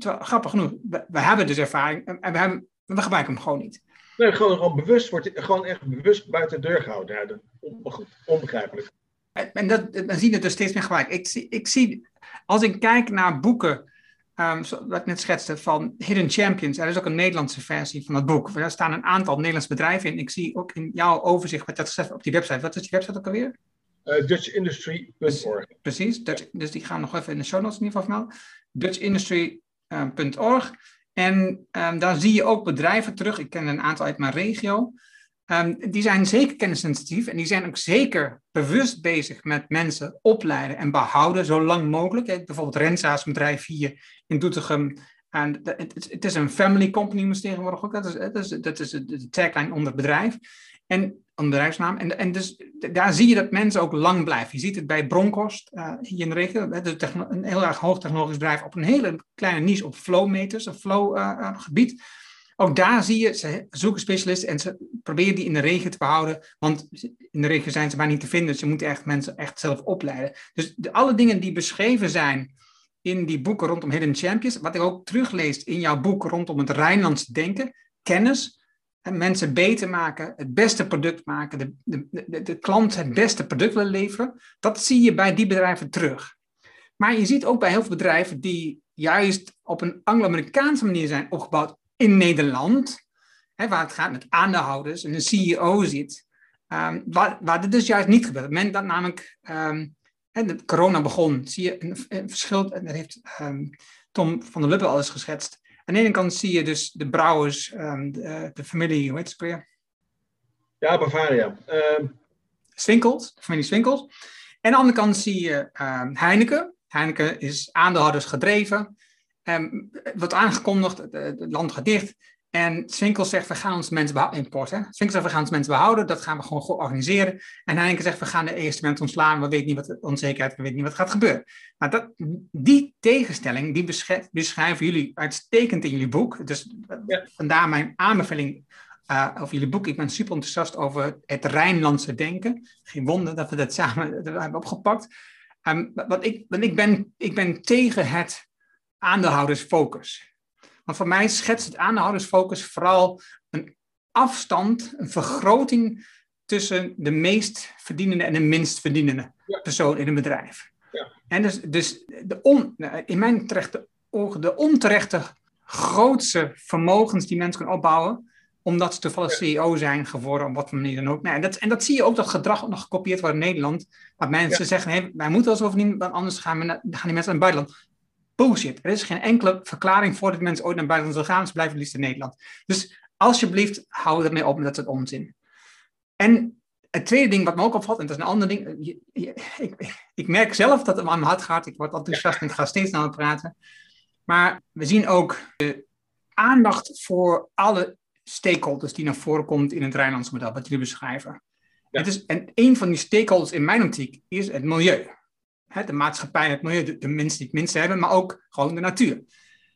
Grappig genoeg, we, hebben dus ervaring en we, hebben, gebruiken hem gewoon niet. Nee, gewoon, gewoon bewust wordt gewoon echt bewust buiten de deur gehouden. Ja, onbegrijpelijk. En dat, dan zie je het dus steeds meer gelijk. Ik zie, ik zie, als ik kijk naar boeken, um, wat ik net schetste, van Hidden Champions, er is ook een Nederlandse versie van dat boek. Daar staan een aantal Nederlandse bedrijven in. Ik zie ook in jouw overzicht wat dat gezegd op die website. Wat is die website ook alweer? Uh, DutchIndustry.org. Precies, Dutch, dus die gaan nog even in de show notes in ieder geval vermelden. DutchIndustry.org. En um, daar zie je ook bedrijven terug. Ik ken een aantal uit mijn regio. Um, die zijn zeker kennissensitief en die zijn ook zeker bewust bezig met mensen opleiden en behouden zo lang mogelijk. Bijvoorbeeld Rensa's bedrijf hier in Doetinchem. En het, is een family company moest tegenwoordig ook. Dat is, dat is, dat is de tagline onder bedrijf. En een bedrijfsnaam. En, en dus daar zie je dat mensen ook lang blijven. Je ziet het bij Bronkhorst uh, hier in de regio. een heel erg hoogtechnologisch bedrijf op een hele kleine niche op flowmeters, een flowgebied. Uh, ook daar zie je, ze zoeken specialisten en ze proberen die in de regio te behouden. Want in de regio zijn ze maar niet te vinden. Dus ze moeten echt mensen echt zelf opleiden. Dus de, alle dingen die beschreven zijn in die boeken rondom Hidden Champions. Wat ik ook teruglees in jouw boek rondom het Rijnlands denken. Kennis. En mensen beter maken, het beste product maken, de, de, de, de klant het beste product willen leveren. Dat zie je bij die bedrijven terug. Maar je ziet ook bij heel veel bedrijven die juist op een Anglo-Amerikaanse manier zijn opgebouwd in Nederland, hè, waar het gaat met aandeelhouders en een CEO zit, um, waar, waar dit dus juist niet gebeurt. Op het moment dat namelijk um, de corona begon, zie je een, een verschil, en dat heeft um, Tom van der Lubbe al eens geschetst. Aan de ene kant zie je dus de brouwers, de, de, familie, hoe heet het weer? Ja, Bavaria. Swinkels, familie Swinkels. En aan de andere kant zie je Heineken. Heineken is aandeelhouders gedreven. Um, wordt aangekondigd, het, land gaat dicht. En Swinkel zegt, we gaan ons mensen behouden, import, hè? Zegt, we gaan ons mensen behouden, dat gaan we gewoon goed organiseren. En Heineken zegt, we gaan de eerste mensen ontslaan, we weten niet wat de onzekerheid, we weten niet wat gaat gebeuren. Nou, dat, die tegenstelling, die beschrijven jullie uitstekend in jullie boek. Dus ja. vandaar mijn aanbeveling uh, over jullie boek. Ik ben super enthousiast over het Rijnlandse denken. Geen wonder dat we dat samen hebben opgepakt. Um, want ik, want ik, ben, ik ben tegen het aandeelhoudersfocus. Want voor mij schetst het aandeelhoudersfocus vooral een afstand, een vergroting tussen de meest verdienende en de minst verdienende persoon in een bedrijf. Ja. En dus, dus de on, in mijn terechte ogen de onterechte grootste vermogens die mensen kunnen opbouwen, omdat ze toevallig CEO zijn geworden, op wat voor manier dan ook. Nou, en, dat, en dat zie je ook dat gedrag nog gekopieerd wordt in Nederland. Waar mensen zeggen, hey, wij moeten als overnemen, want anders gaan, we naar, gaan die mensen naar het buitenland bullshit. Er is geen enkele verklaring voor dat mensen ooit naar buiten zullen gaan. Ze blijven liefst in Nederland. Dus alsjeblieft, hou ermee op met dat soort onzin. En het tweede ding wat me ook opvalt, en dat is een ander ding. ik, ik, merk zelf dat het aan mijn hart gaat. Ik word enthousiast en ik ga steeds sneller praten. Maar we zien ook de aandacht voor alle stakeholders die naar voren komt in het Rijnlandse model, wat jullie beschrijven. Het is, en een van die stakeholders in mijn optiek is het milieu hè, de maatschappij, het milieu, de, de mensen die het minste hebben, maar ook gewoon de natuur.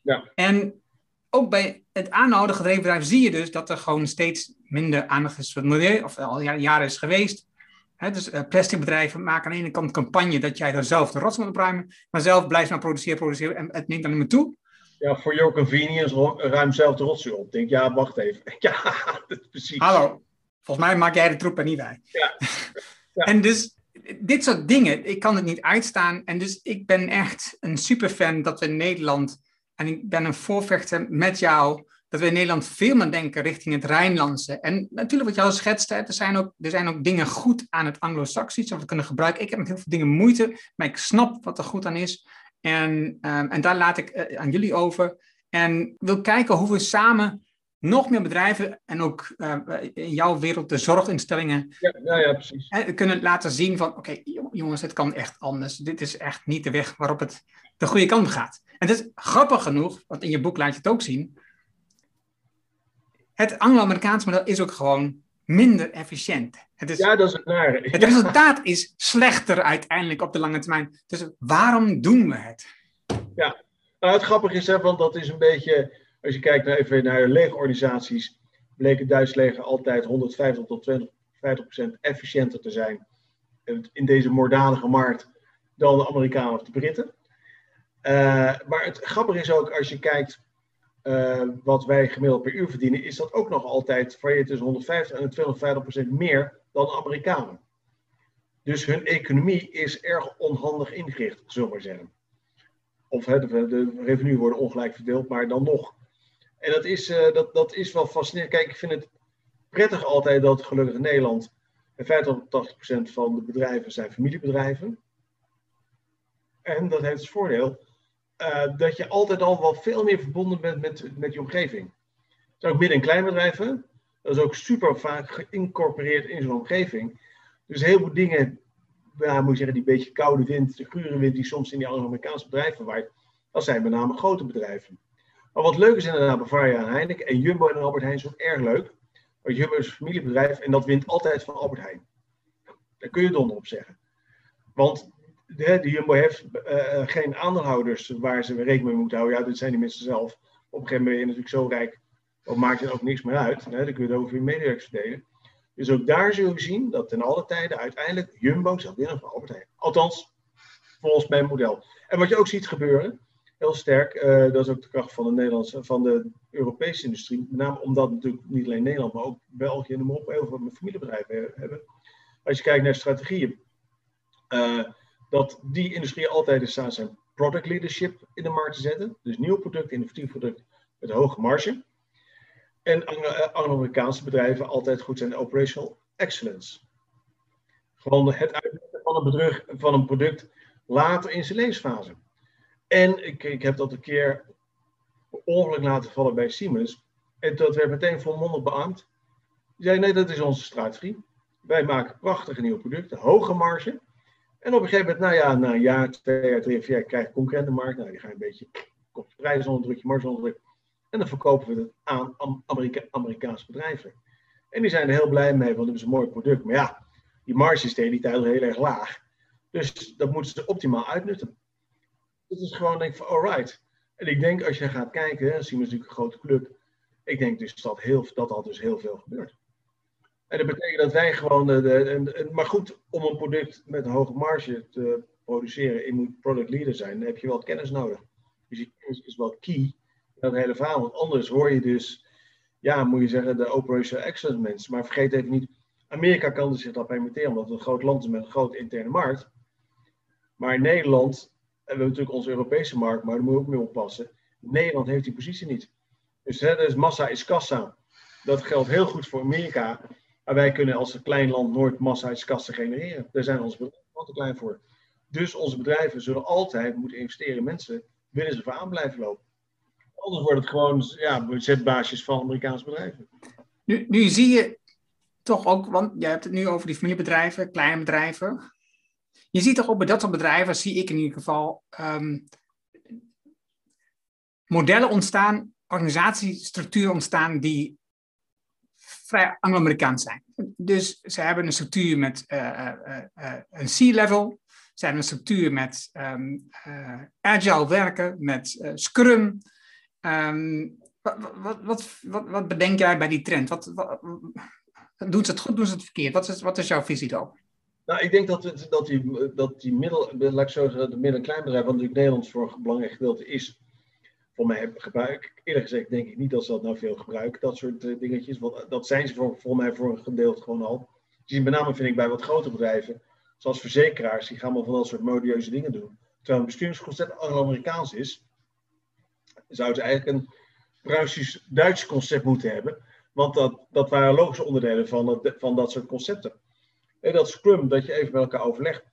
Ja. En ook bij het aanhouden gedreven bedrijf zie je dus dat er gewoon steeds minder aandacht is voor het milieu, of al jaren is geweest. Dus uh, plasticbedrijven maken aan de ene kant campagne dat jij er zelf de rots moet opruimen, maar zelf blijft maar produceren, produceren en het neemt dan niet meer toe. Ja, voor your convenience ruim zelf de rotzooi op. Denk, ja, wacht even. Ja, dat is precies. Hallo, volgens mij maak jij de troep en niet wij. Ja. ja. en dus dit soort dingen, ik kan het niet uitstaan. En dus ik ben echt een superfan dat we in Nederland, en ik ben een voorvechter met jou, dat we in Nederland veel meer denken richting het Rijnlandse. En natuurlijk wat jou schetst, hè, er, zijn ook, er zijn ook dingen goed aan het Anglo-Saxisch, wat we kunnen gebruiken. Ik heb met heel veel dingen moeite, maar ik snap wat er goed aan is. En, um, en daar laat ik uh, aan jullie over. En wil kijken hoe we samen nog meer bedrijven en ook uh, in jouw wereld de zorginstellingen ja, ja, ja, precies. kunnen laten zien van oké jongens, het kan echt anders. Dit is echt niet de weg waarop het de goede kant gaat. En het is grappig genoeg, want in je boek laat je het ook zien. Het Anglo-Amerikaanse model is ook gewoon minder efficiënt. Het is, ja, dat is het. Het resultaat is slechter uiteindelijk op de lange termijn. Dus waarom doen we het? Ja, nou, het grappige is, hè, want dat is een beetje, als je kijkt naar, even naar legerorganisaties, bleek het Duits leger altijd 150 tot 250 procent efficiënter te zijn in deze moorddadige markt dan de Amerikanen of de Britten. Uh, maar het grappige is ook, als je kijkt uh, wat wij gemiddeld per uur verdienen, is dat ook nog altijd varieert tussen 150 en 250 procent meer dan de Amerikanen. Dus hun economie is erg onhandig ingericht, zullen we maar zeggen. Of de, de revenue worden ongelijk verdeeld, maar dan nog. En dat is, uh, dat, dat is wel fascinerend. Kijk, ik vind het prettig altijd dat gelukkig in Nederland 50 tot 80 van de bedrijven zijn familiebedrijven. En dat heeft het voordeel uh, dat je altijd al wel veel meer verbonden bent met, met je omgeving. Het zijn ook midden- en kleinbedrijven. Dat is ook super vaak geïncorporeerd in zo'n omgeving. Dus heel veel dingen, ja, moet je zeggen, die beetje koude wind, de gure wind die soms in die Amerikaanse bedrijven waait, dat zijn met name grote bedrijven. Maar wat leuk is inderdaad Bavaria en Heineken en Jumbo en Albert Heijn is ook erg leuk. Want Jumbo is een familiebedrijf en dat wint altijd van Albert Heijn. Daar kun je donder op zeggen. Want de, de Jumbo heeft uh, geen aandeelhouders waar ze rekening mee moeten houden. Ja, dit zijn die mensen zelf. Op een gegeven moment ben je natuurlijk zo rijk, dan maakt het ook niks meer uit. Hè? Dan kun je het over je medewerkers verdelen. Dus ook daar zul je zien dat ten alle tijden uiteindelijk Jumbo zal winnen van Albert Heijn. Althans, volgens mijn model. En wat je ook ziet gebeuren, heel sterk, uh, dat is ook de kracht van de Nederlandse, van de Europese industrie. Met name omdat natuurlijk niet alleen Nederland, maar ook België en de op heel veel familiebedrijven hebben. Als je kijkt naar strategieën. Uh, dat die industrie altijd in staat zijn product leadership in de markt te zetten. Dus nieuw product, innovatief product met hoge marge. En Anglo-Amerikaanse bedrijven altijd goed zijn in operational excellence. Gewoon het uitzetten van een, bedrug, van een product later in zijn levensfase. En ik, ik heb dat een keer ongeluk laten vallen bij Siemens. En dat werd meteen volmondig beaamd. Die zei, nee, dat is onze strategie. Wij maken prachtige nieuwe producten, hoge marge. En op een gegeven moment, nou ja, na een jaar, twee jaar, drie, vier jaar krijg je concurrentenmarkt. Nou, die gaan een beetje prijs onder druk, druk. En dan verkopen we het aan Amerika Amerikaanse bedrijven. En die zijn er heel blij mee, want het is een mooi product. Maar ja, die marge is de hele tijd heel erg laag. Dus dat moeten ze optimaal uitnutten. Dat is gewoon, denk ik van, alright. En ik denk, als je gaat kijken, zien we natuurlijk een grote club. Ik denk dus dat, heel, dat al dus heel veel gebeurt. En dat betekent dat wij gewoon, de, de, maar goed, om een product met een hoge marge te produceren, je moet product leader zijn, dan heb je wel kennis nodig. Dus die kennis is wel key dat hele verhaal. Want anders hoor je dus, ja, moet je zeggen, de operational excellence mensen. Maar vergeet even niet, Amerika kan zich dat permitteren, omdat het een groot land is met een grote interne markt. Maar in Nederland hebben we natuurlijk onze Europese markt, maar daar moet je ook mee oppassen. Nederland heeft die positie niet. Dus hè, dus massa is kassa. Dat geldt heel goed voor Amerika. Maar wij kunnen als een klein land nooit massa is kassa genereren. Daar zijn onze bedrijven al te klein voor. Dus onze bedrijven zullen altijd moeten investeren in mensen, willen ze voor aan blijven lopen. Anders wordt het gewoon ja, budgetbaasjes van Amerikaanse bedrijven. Nu, nu zie je toch ook, want je hebt het nu over die familiebedrijven, kleine bedrijven. Je ziet toch bij dat soort bedrijven, zie ik in ieder geval, um, modellen ontstaan, organisatiestructuren ontstaan die vrij Anglo-Amerikaans zijn. Dus ze hebben een structuur met uh, uh, uh, een C-level, ze hebben een structuur met um, agile werken, met Scrum. Um, wat, wat, wat, wat, bedenk jij bij die trend? Wat, doen ze het goed, doen ze het verkeerd? Wat is, wat is jouw visie daarop? Nou, ik denk dat, het, dat, die, dat die middel, laat ik zo zeggen, de midden- en kleinbedrijf, wat natuurlijk Nederlands voor een belangrijk gedeelte is, voor mij gebruik. Eerlijk gezegd denk ik niet dat ze dat nou veel gebruiken, dat soort uh, dingetjes. Want dat zijn ze voor, mij voor een gedeelte gewoon al. Dus met name vind ik bij wat grotere bedrijven, zoals verzekeraars, die gaan wel van dat soort modieuze dingen doen. Terwijl een bestuursconcept Anglo-Amerikaans is, zouden ze eigenlijk een Pruisisch-Duits concept moeten hebben. Want dat, dat waren logische onderdelen van, het, van dat soort concepten. Dat Scrum, dat je even met elkaar overlegt.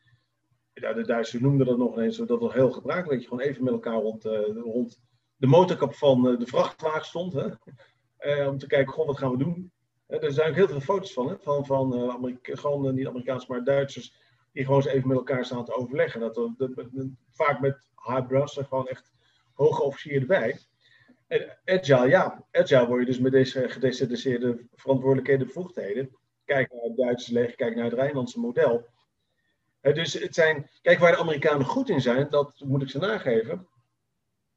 Ja, de Duitsers noemden dat nog eens, dat was heel gebruikelijk. Dat je gewoon even met elkaar rond, uh, rond de motorkap van uh, de vrachtwagen stond. Hè? Uh, om te kijken, wat gaan we doen? er zijn ook heel veel foto's van, hè? van, gewoon niet Amerikaans, maar Duitsers. die gewoon eens even met elkaar staan te overleggen. Dat, vaak met high brass gewoon echt hoge officieren erbij. En agile, ja, agile word je dus met deze gedecentraliseerde verantwoordelijkheden en bevoegdheden. Kijk naar het Duitse leger, kijk naar het Rijnlandse model. dus het zijn, kijk waar de Amerikanen goed in zijn, dat moet ik ze nageven.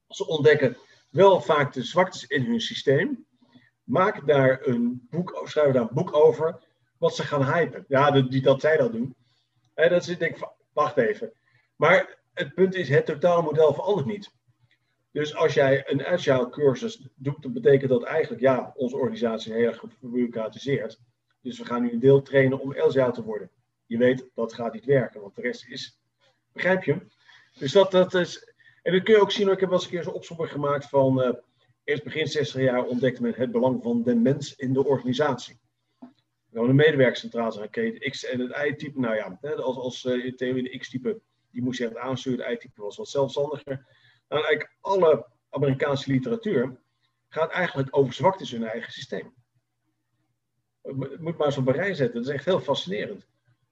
Ze ontdekken wel vaak de zwaktes in hun systeem. Maak daar een boek, schrijven daar een boek over wat ze gaan hypen. Ja, die, dat zij dat doen. En dat ze denken, wacht even. Maar het punt is, het totaalmodel verandert niet. Dus als jij een agile cursus doet, dan betekent dat eigenlijk, ja, onze organisatie is heel erg gebureaucratiseerd. Dus we gaan nu een deel trainen om agile te worden. Je weet, dat gaat niet werken, want de rest is, begrijp je? Dus dat, dat is, en dat kun je ook zien, ik heb wel eens een keer zo'n opzomming gemaakt van, uh, eerst begin 60 jaar ontdekte men het belang van de mens in de organisatie. Nou, de medewerkscentraal zijn, oké, X en het Y-type, nou ja, als, als uh, in de X-type, die moest je echt aansturen, het Y-type was wat zelfstandiger. Nou, eigenlijk alle Amerikaanse literatuur gaat eigenlijk over zwaktes in hun eigen systeem. Moet maar eens op een rij zetten, dat is echt heel fascinerend.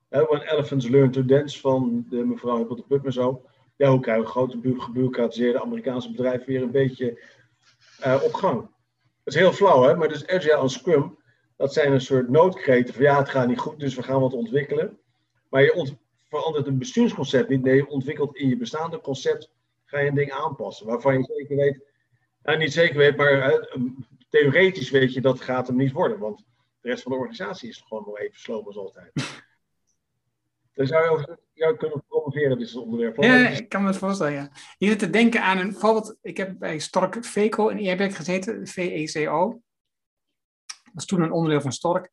When Elephants Learn to Dance van de mevrouw Huppel de en zo. Ja, hoe krijgen we grote gebureaucratiseerde Amerikaanse bedrijven weer een beetje uh, op gang? Dat is heel flauw, hè? maar dus Agile en Scrum, dat zijn een soort noodkreten van ja, het gaat niet goed, dus we gaan wat ontwikkelen. Maar je verandert een bestuursconcept niet, nee, je ontwikkelt in je bestaande concept ga je een ding aanpassen. Waarvan je zeker weet, nou niet zeker weet, maar theoretisch weet je dat gaat hem niet worden. Want de rest van de organisatie is gewoon nog even sloom als altijd. Dan zou je over jou kunnen promoveren, dit is onderwerp. Ja, ik kan me het voorstellen, ja. Je zit te denken aan een voorbeeld. Ik heb bij Stork VECO in Eerbeek gezeten, VECO. Dat was toen een onderdeel van Stork.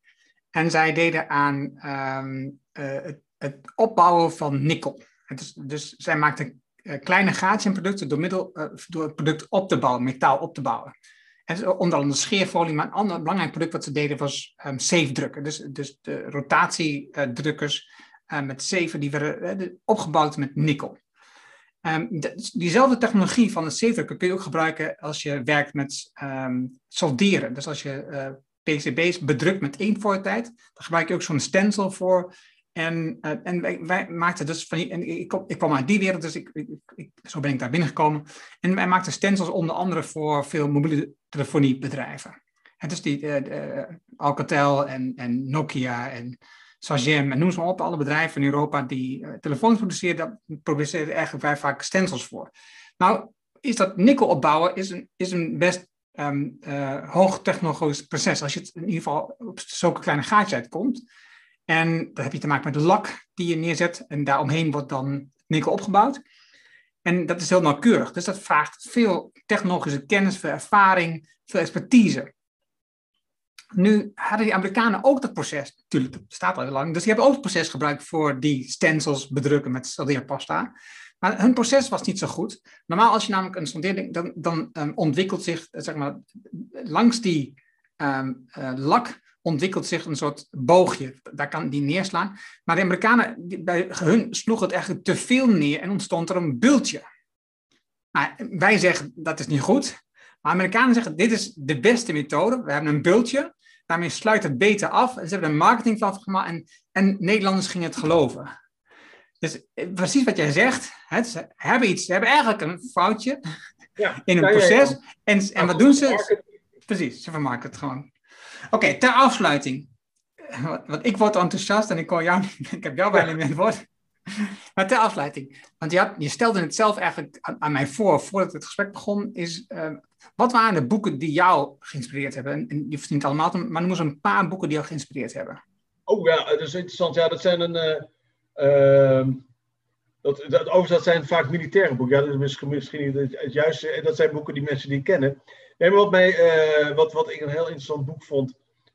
En zij deden aan um, uh, het, opbouwen van nikkel. Dus, dus zij maakten eh, kleine gaatjes in producten door, middel, uh, door het product op te bouwen, metaal op te bouwen. Onder andere scheerfolie, maar een ander belangrijk product wat ze deden was um, safe drukken. Dus, dus de rotatiedrukkers uh, met zeven die werden opgebouwd met nikkel. Um, diezelfde technologie van het safe drukken kun je ook gebruiken als je werkt met solderen. Dus als je PCB's bedrukt met één voor tijd, dan gebruik je ook zo'n stencil voor en, uh, en wij, maakten dus van die, ik, ik kwam uit die wereld, dus ik, ik, zo ben ik daar binnengekomen. En wij maakten stencils onder andere voor veel mobiele telefoniebedrijven. En dus die uh, Alcatel en, en Nokia en Sagem en noem ze maar op, alle bedrijven in Europa die uh, telefoons produceren, daar produceren eigenlijk wij vaak stencils voor. Nou, is dat nikkel opbouwen is een, is een best um, uh, hoogtechnologisch proces. Als je het in ieder geval op zulke kleine gaatjes uitkomt. En dan heb je te maken met de lak die je neerzet. En daaromheen wordt dan nikkel opgebouwd. En dat is heel nauwkeurig. Dus dat vraagt veel technologische kennis, veel ervaring, veel expertise. Nu hadden die Amerikanen ook dat proces, natuurlijk, dat staat al heel lang, dus die hebben ook het proces gebruikt voor die stencils bedrukken met soldeerpasta. Maar hun proces was niet zo goed. Normaal als je namelijk een soldeerding, dan, dan um, ontwikkelt zich, zeg maar, langs die um, uh, lak ontwikkelt zich een soort boogje. Daar kan die neerslaan. Maar de Amerikanen, bij hun sloeg het eigenlijk te veel neer en ontstond er een bultje. Nou, wij zeggen dat is niet goed. Maar Amerikanen zeggen dit is de beste methode. We hebben een bultje. Daarmee sluit het beter af. Ze hebben een marketing van gemaakt en, en Nederlanders gingen het geloven. Dus eh, precies wat jij zegt. Hè, ze hebben iets, ze hebben eigenlijk een foutje ja, in een proces. En, en wat doen ze? Precies, ze vermaken het gewoon. Oké, ter afsluiting. Want ik word enthousiast en ik, kon jou, ik heb jou bijna in het woord. Maar ter afsluiting. Want je, had, je stelde het zelf eigenlijk aan, mij voor, voordat het gesprek begon. Is, uh, wat waren de boeken die jou geïnspireerd hebben? En, en je verdient allemaal, maar noem eens een paar boeken die jou geïnspireerd hebben. Oh ja, dat is interessant. Ja, dat zijn een... Uh, dat, dat, overigens, dat zijn vaak militaire boeken. Ja, dat is misschien, misschien het, het juiste. Dat zijn boeken die mensen die kennen. Nee, maar wat, mij, uh, wat, wat ik een heel interessant boek vond,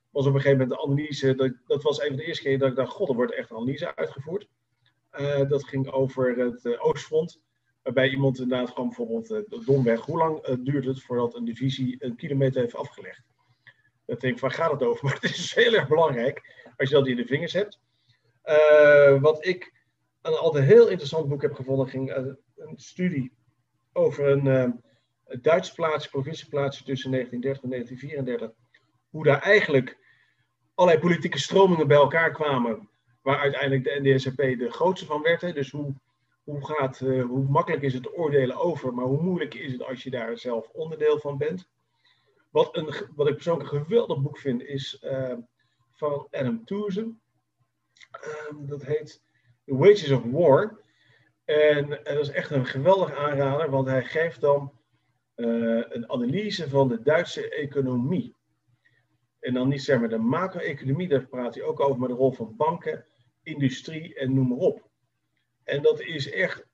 was op een gegeven moment de analyse. Dat, dat was een van de eerste keer dat ik dacht, god, er wordt echt analyse uitgevoerd. Uh, dat ging over het uh, Oostfront. Waarbij iemand inderdaad gewoon bijvoorbeeld domweg, hoe lang duurt het voordat een divisie een kilometer heeft afgelegd? Dat denk ik, waar gaat het over? Maar het is dus heel erg belangrijk als je dat in de vingers hebt. wat ik een altijd heel interessant boek heb gevonden, ging een studie over een Duitse plaatsje, provincieplaatsje tussen 1930 en 1934, hoe daar eigenlijk allerlei politieke stromingen bij elkaar kwamen waar uiteindelijk de NDSCP de grootste van werd. Hè. Dus hoe, hoe, gaat, uh, hoe makkelijk is het oordelen over, maar hoe moeilijk is het als je daar zelf onderdeel van bent. Wat, een, wat ik persoonlijk een geweldig boek vind, is uh, van Adam Toozen. Um, dat heet The Wages of War. En, en, dat is echt een geweldig aanrader, want hij geeft dan uh, een analyse van de Duitse economie. En dan niet zeg maar de macro-economie, daar praat hij ook over, maar de rol van banken, industrie en noem maar op. En dat is echt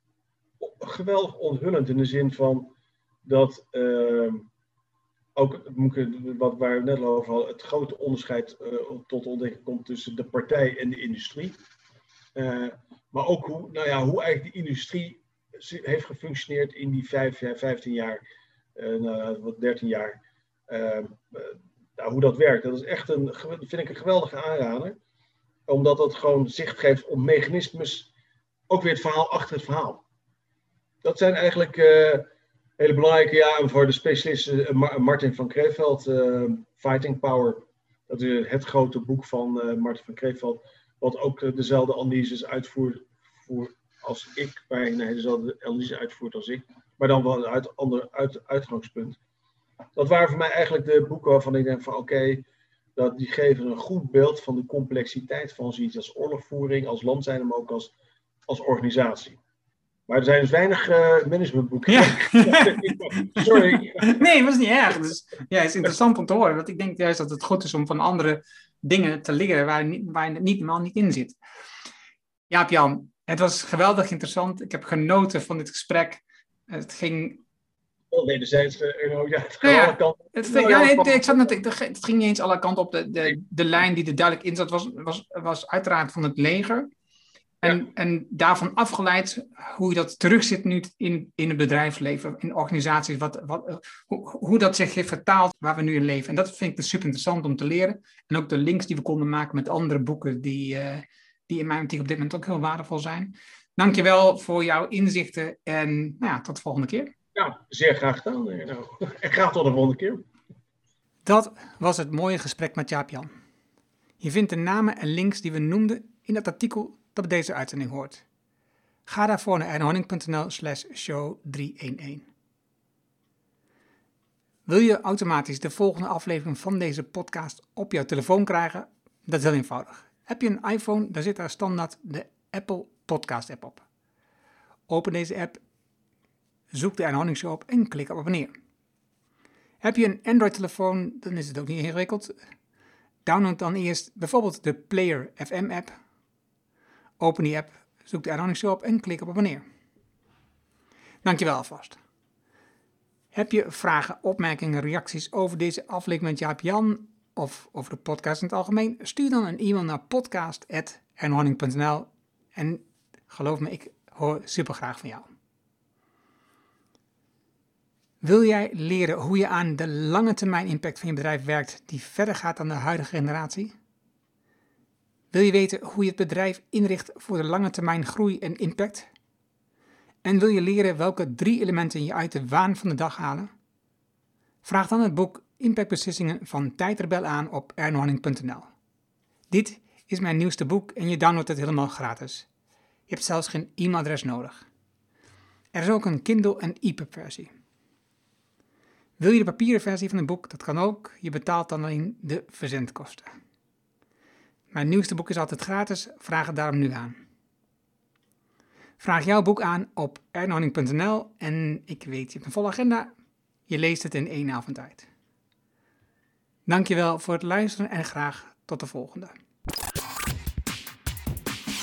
geweldig onthullend in de zin van dat uh, ook wat waar we net over hadden, het grote onderscheid uh, tot ontdekking komt tussen de partij en de industrie. Uh, maar ook hoe, nou ja, hoe eigenlijk die industrie heeft gefunctioneerd in die vijf, 15 jaar, uh, wat 13 jaar. Ehm, nou, hoe dat werkt. Dat is echt een, vind ik een geweldige aanrader. Omdat dat gewoon zicht geeft op mechanismes, ook weer het verhaal achter het verhaal. Dat zijn eigenlijk uh, hele belangrijke, ja, voor de specialisten uh, Martin van Kreeveld, uh, Fighting Power. Dat is het grote boek van Martin van Kreeveld, wat ook dezelfde analyses uitvoert voor, als ik, bij, dezelfde analyse uitvoert als ik, maar dan wel uit een ander uit, uitgangspunt dat waren voor mij eigenlijk de boeken waarvan ik denk van oké, dat die geven een goed beeld van de complexiteit van zoiets als oorlogvoering, als land zijn, maar ook als, als organisatie. Maar er zijn dus weinig uh, managementboeken. Ja. Sorry. Nee, dat is niet erg. Dus, ja, het is interessant om te horen. Want ik denk juist dat het goed is om van andere dingen te leren waar, waar je niet, helemaal niet in zit. Jaap Jan, het was geweldig interessant. Ik heb genoten van dit gesprek. Het ging wederzijds, uh, ja, het ja, het, ja, nee, ik zat net, het ging niet eens alle kanten op. De, de, de lijn die er duidelijk in zat, was, was, was uiteraard van het leger. En, ja. en daarvan afgeleid hoe je dat terugzit nu in, in het bedrijfsleven, in organisaties, wat, wat, hoe, hoe dat zich heeft vertaald waar we nu in leven. En dat vind ik dus super interessant om te leren. En ook de links die we konden maken met andere boeken die, uh, die in mijn optiek op dit moment ook heel waardevol zijn. Dankjewel voor jouw inzichten en nou ja, tot de volgende keer. Nou, zeer graag gedaan. Nou, en graag tot de volgende keer. Dat was het mooie gesprek met Jaap-Jan. Je vindt de namen en links die we noemden in het artikel dat bij deze uitzending hoort. Ga daarvoor naar ernhoning.nl slash show 311. Wil je automatisch de volgende aflevering van deze podcast op jouw telefoon krijgen? Dat is heel eenvoudig. Heb je een iPhone, dan zit daar standaard de Apple Podcast app op. Open deze app Zoek de Anonymous op en klik op abonneer. Heb je een Android-telefoon, dan is het ook niet ingewikkeld. Download dan eerst bijvoorbeeld de Player FM app. Open die app, zoek de Anonymous op en klik op abonneer. Dankjewel alvast. Heb je vragen, opmerkingen, reacties over deze aflevering met Jaap Jan of over de podcast in het algemeen? Stuur dan een e-mail naar podcast.ernhorning.nl en geloof me, ik hoor super graag van jou. Wil jij leren hoe je aan de lange termijn impact van je bedrijf werkt die verder gaat dan de huidige generatie? Wil je weten hoe je het bedrijf inricht voor de lange termijn groei en impact? En wil je leren welke drie elementen je uit de waan van de dag halen? Vraag dan het boek Impactbeslissingen van Tijdrebel aan op ernhorning.nl. Dit is mijn nieuwste boek en je downloadt het helemaal gratis. Je hebt zelfs geen e-mailadres nodig. Er is ook een Kindle en EPUB versie. Wil je de papieren versie van het boek? Dat kan ook. Je betaalt dan alleen de verzendkosten. Mijn nieuwste boek is altijd gratis. Vraag het daarom nu aan. Vraag jouw boek aan op ernhoning.nl en ik weet, je hebt een volle agenda. Je leest het in één avond uit. Dankjewel voor het luisteren en graag tot de volgende.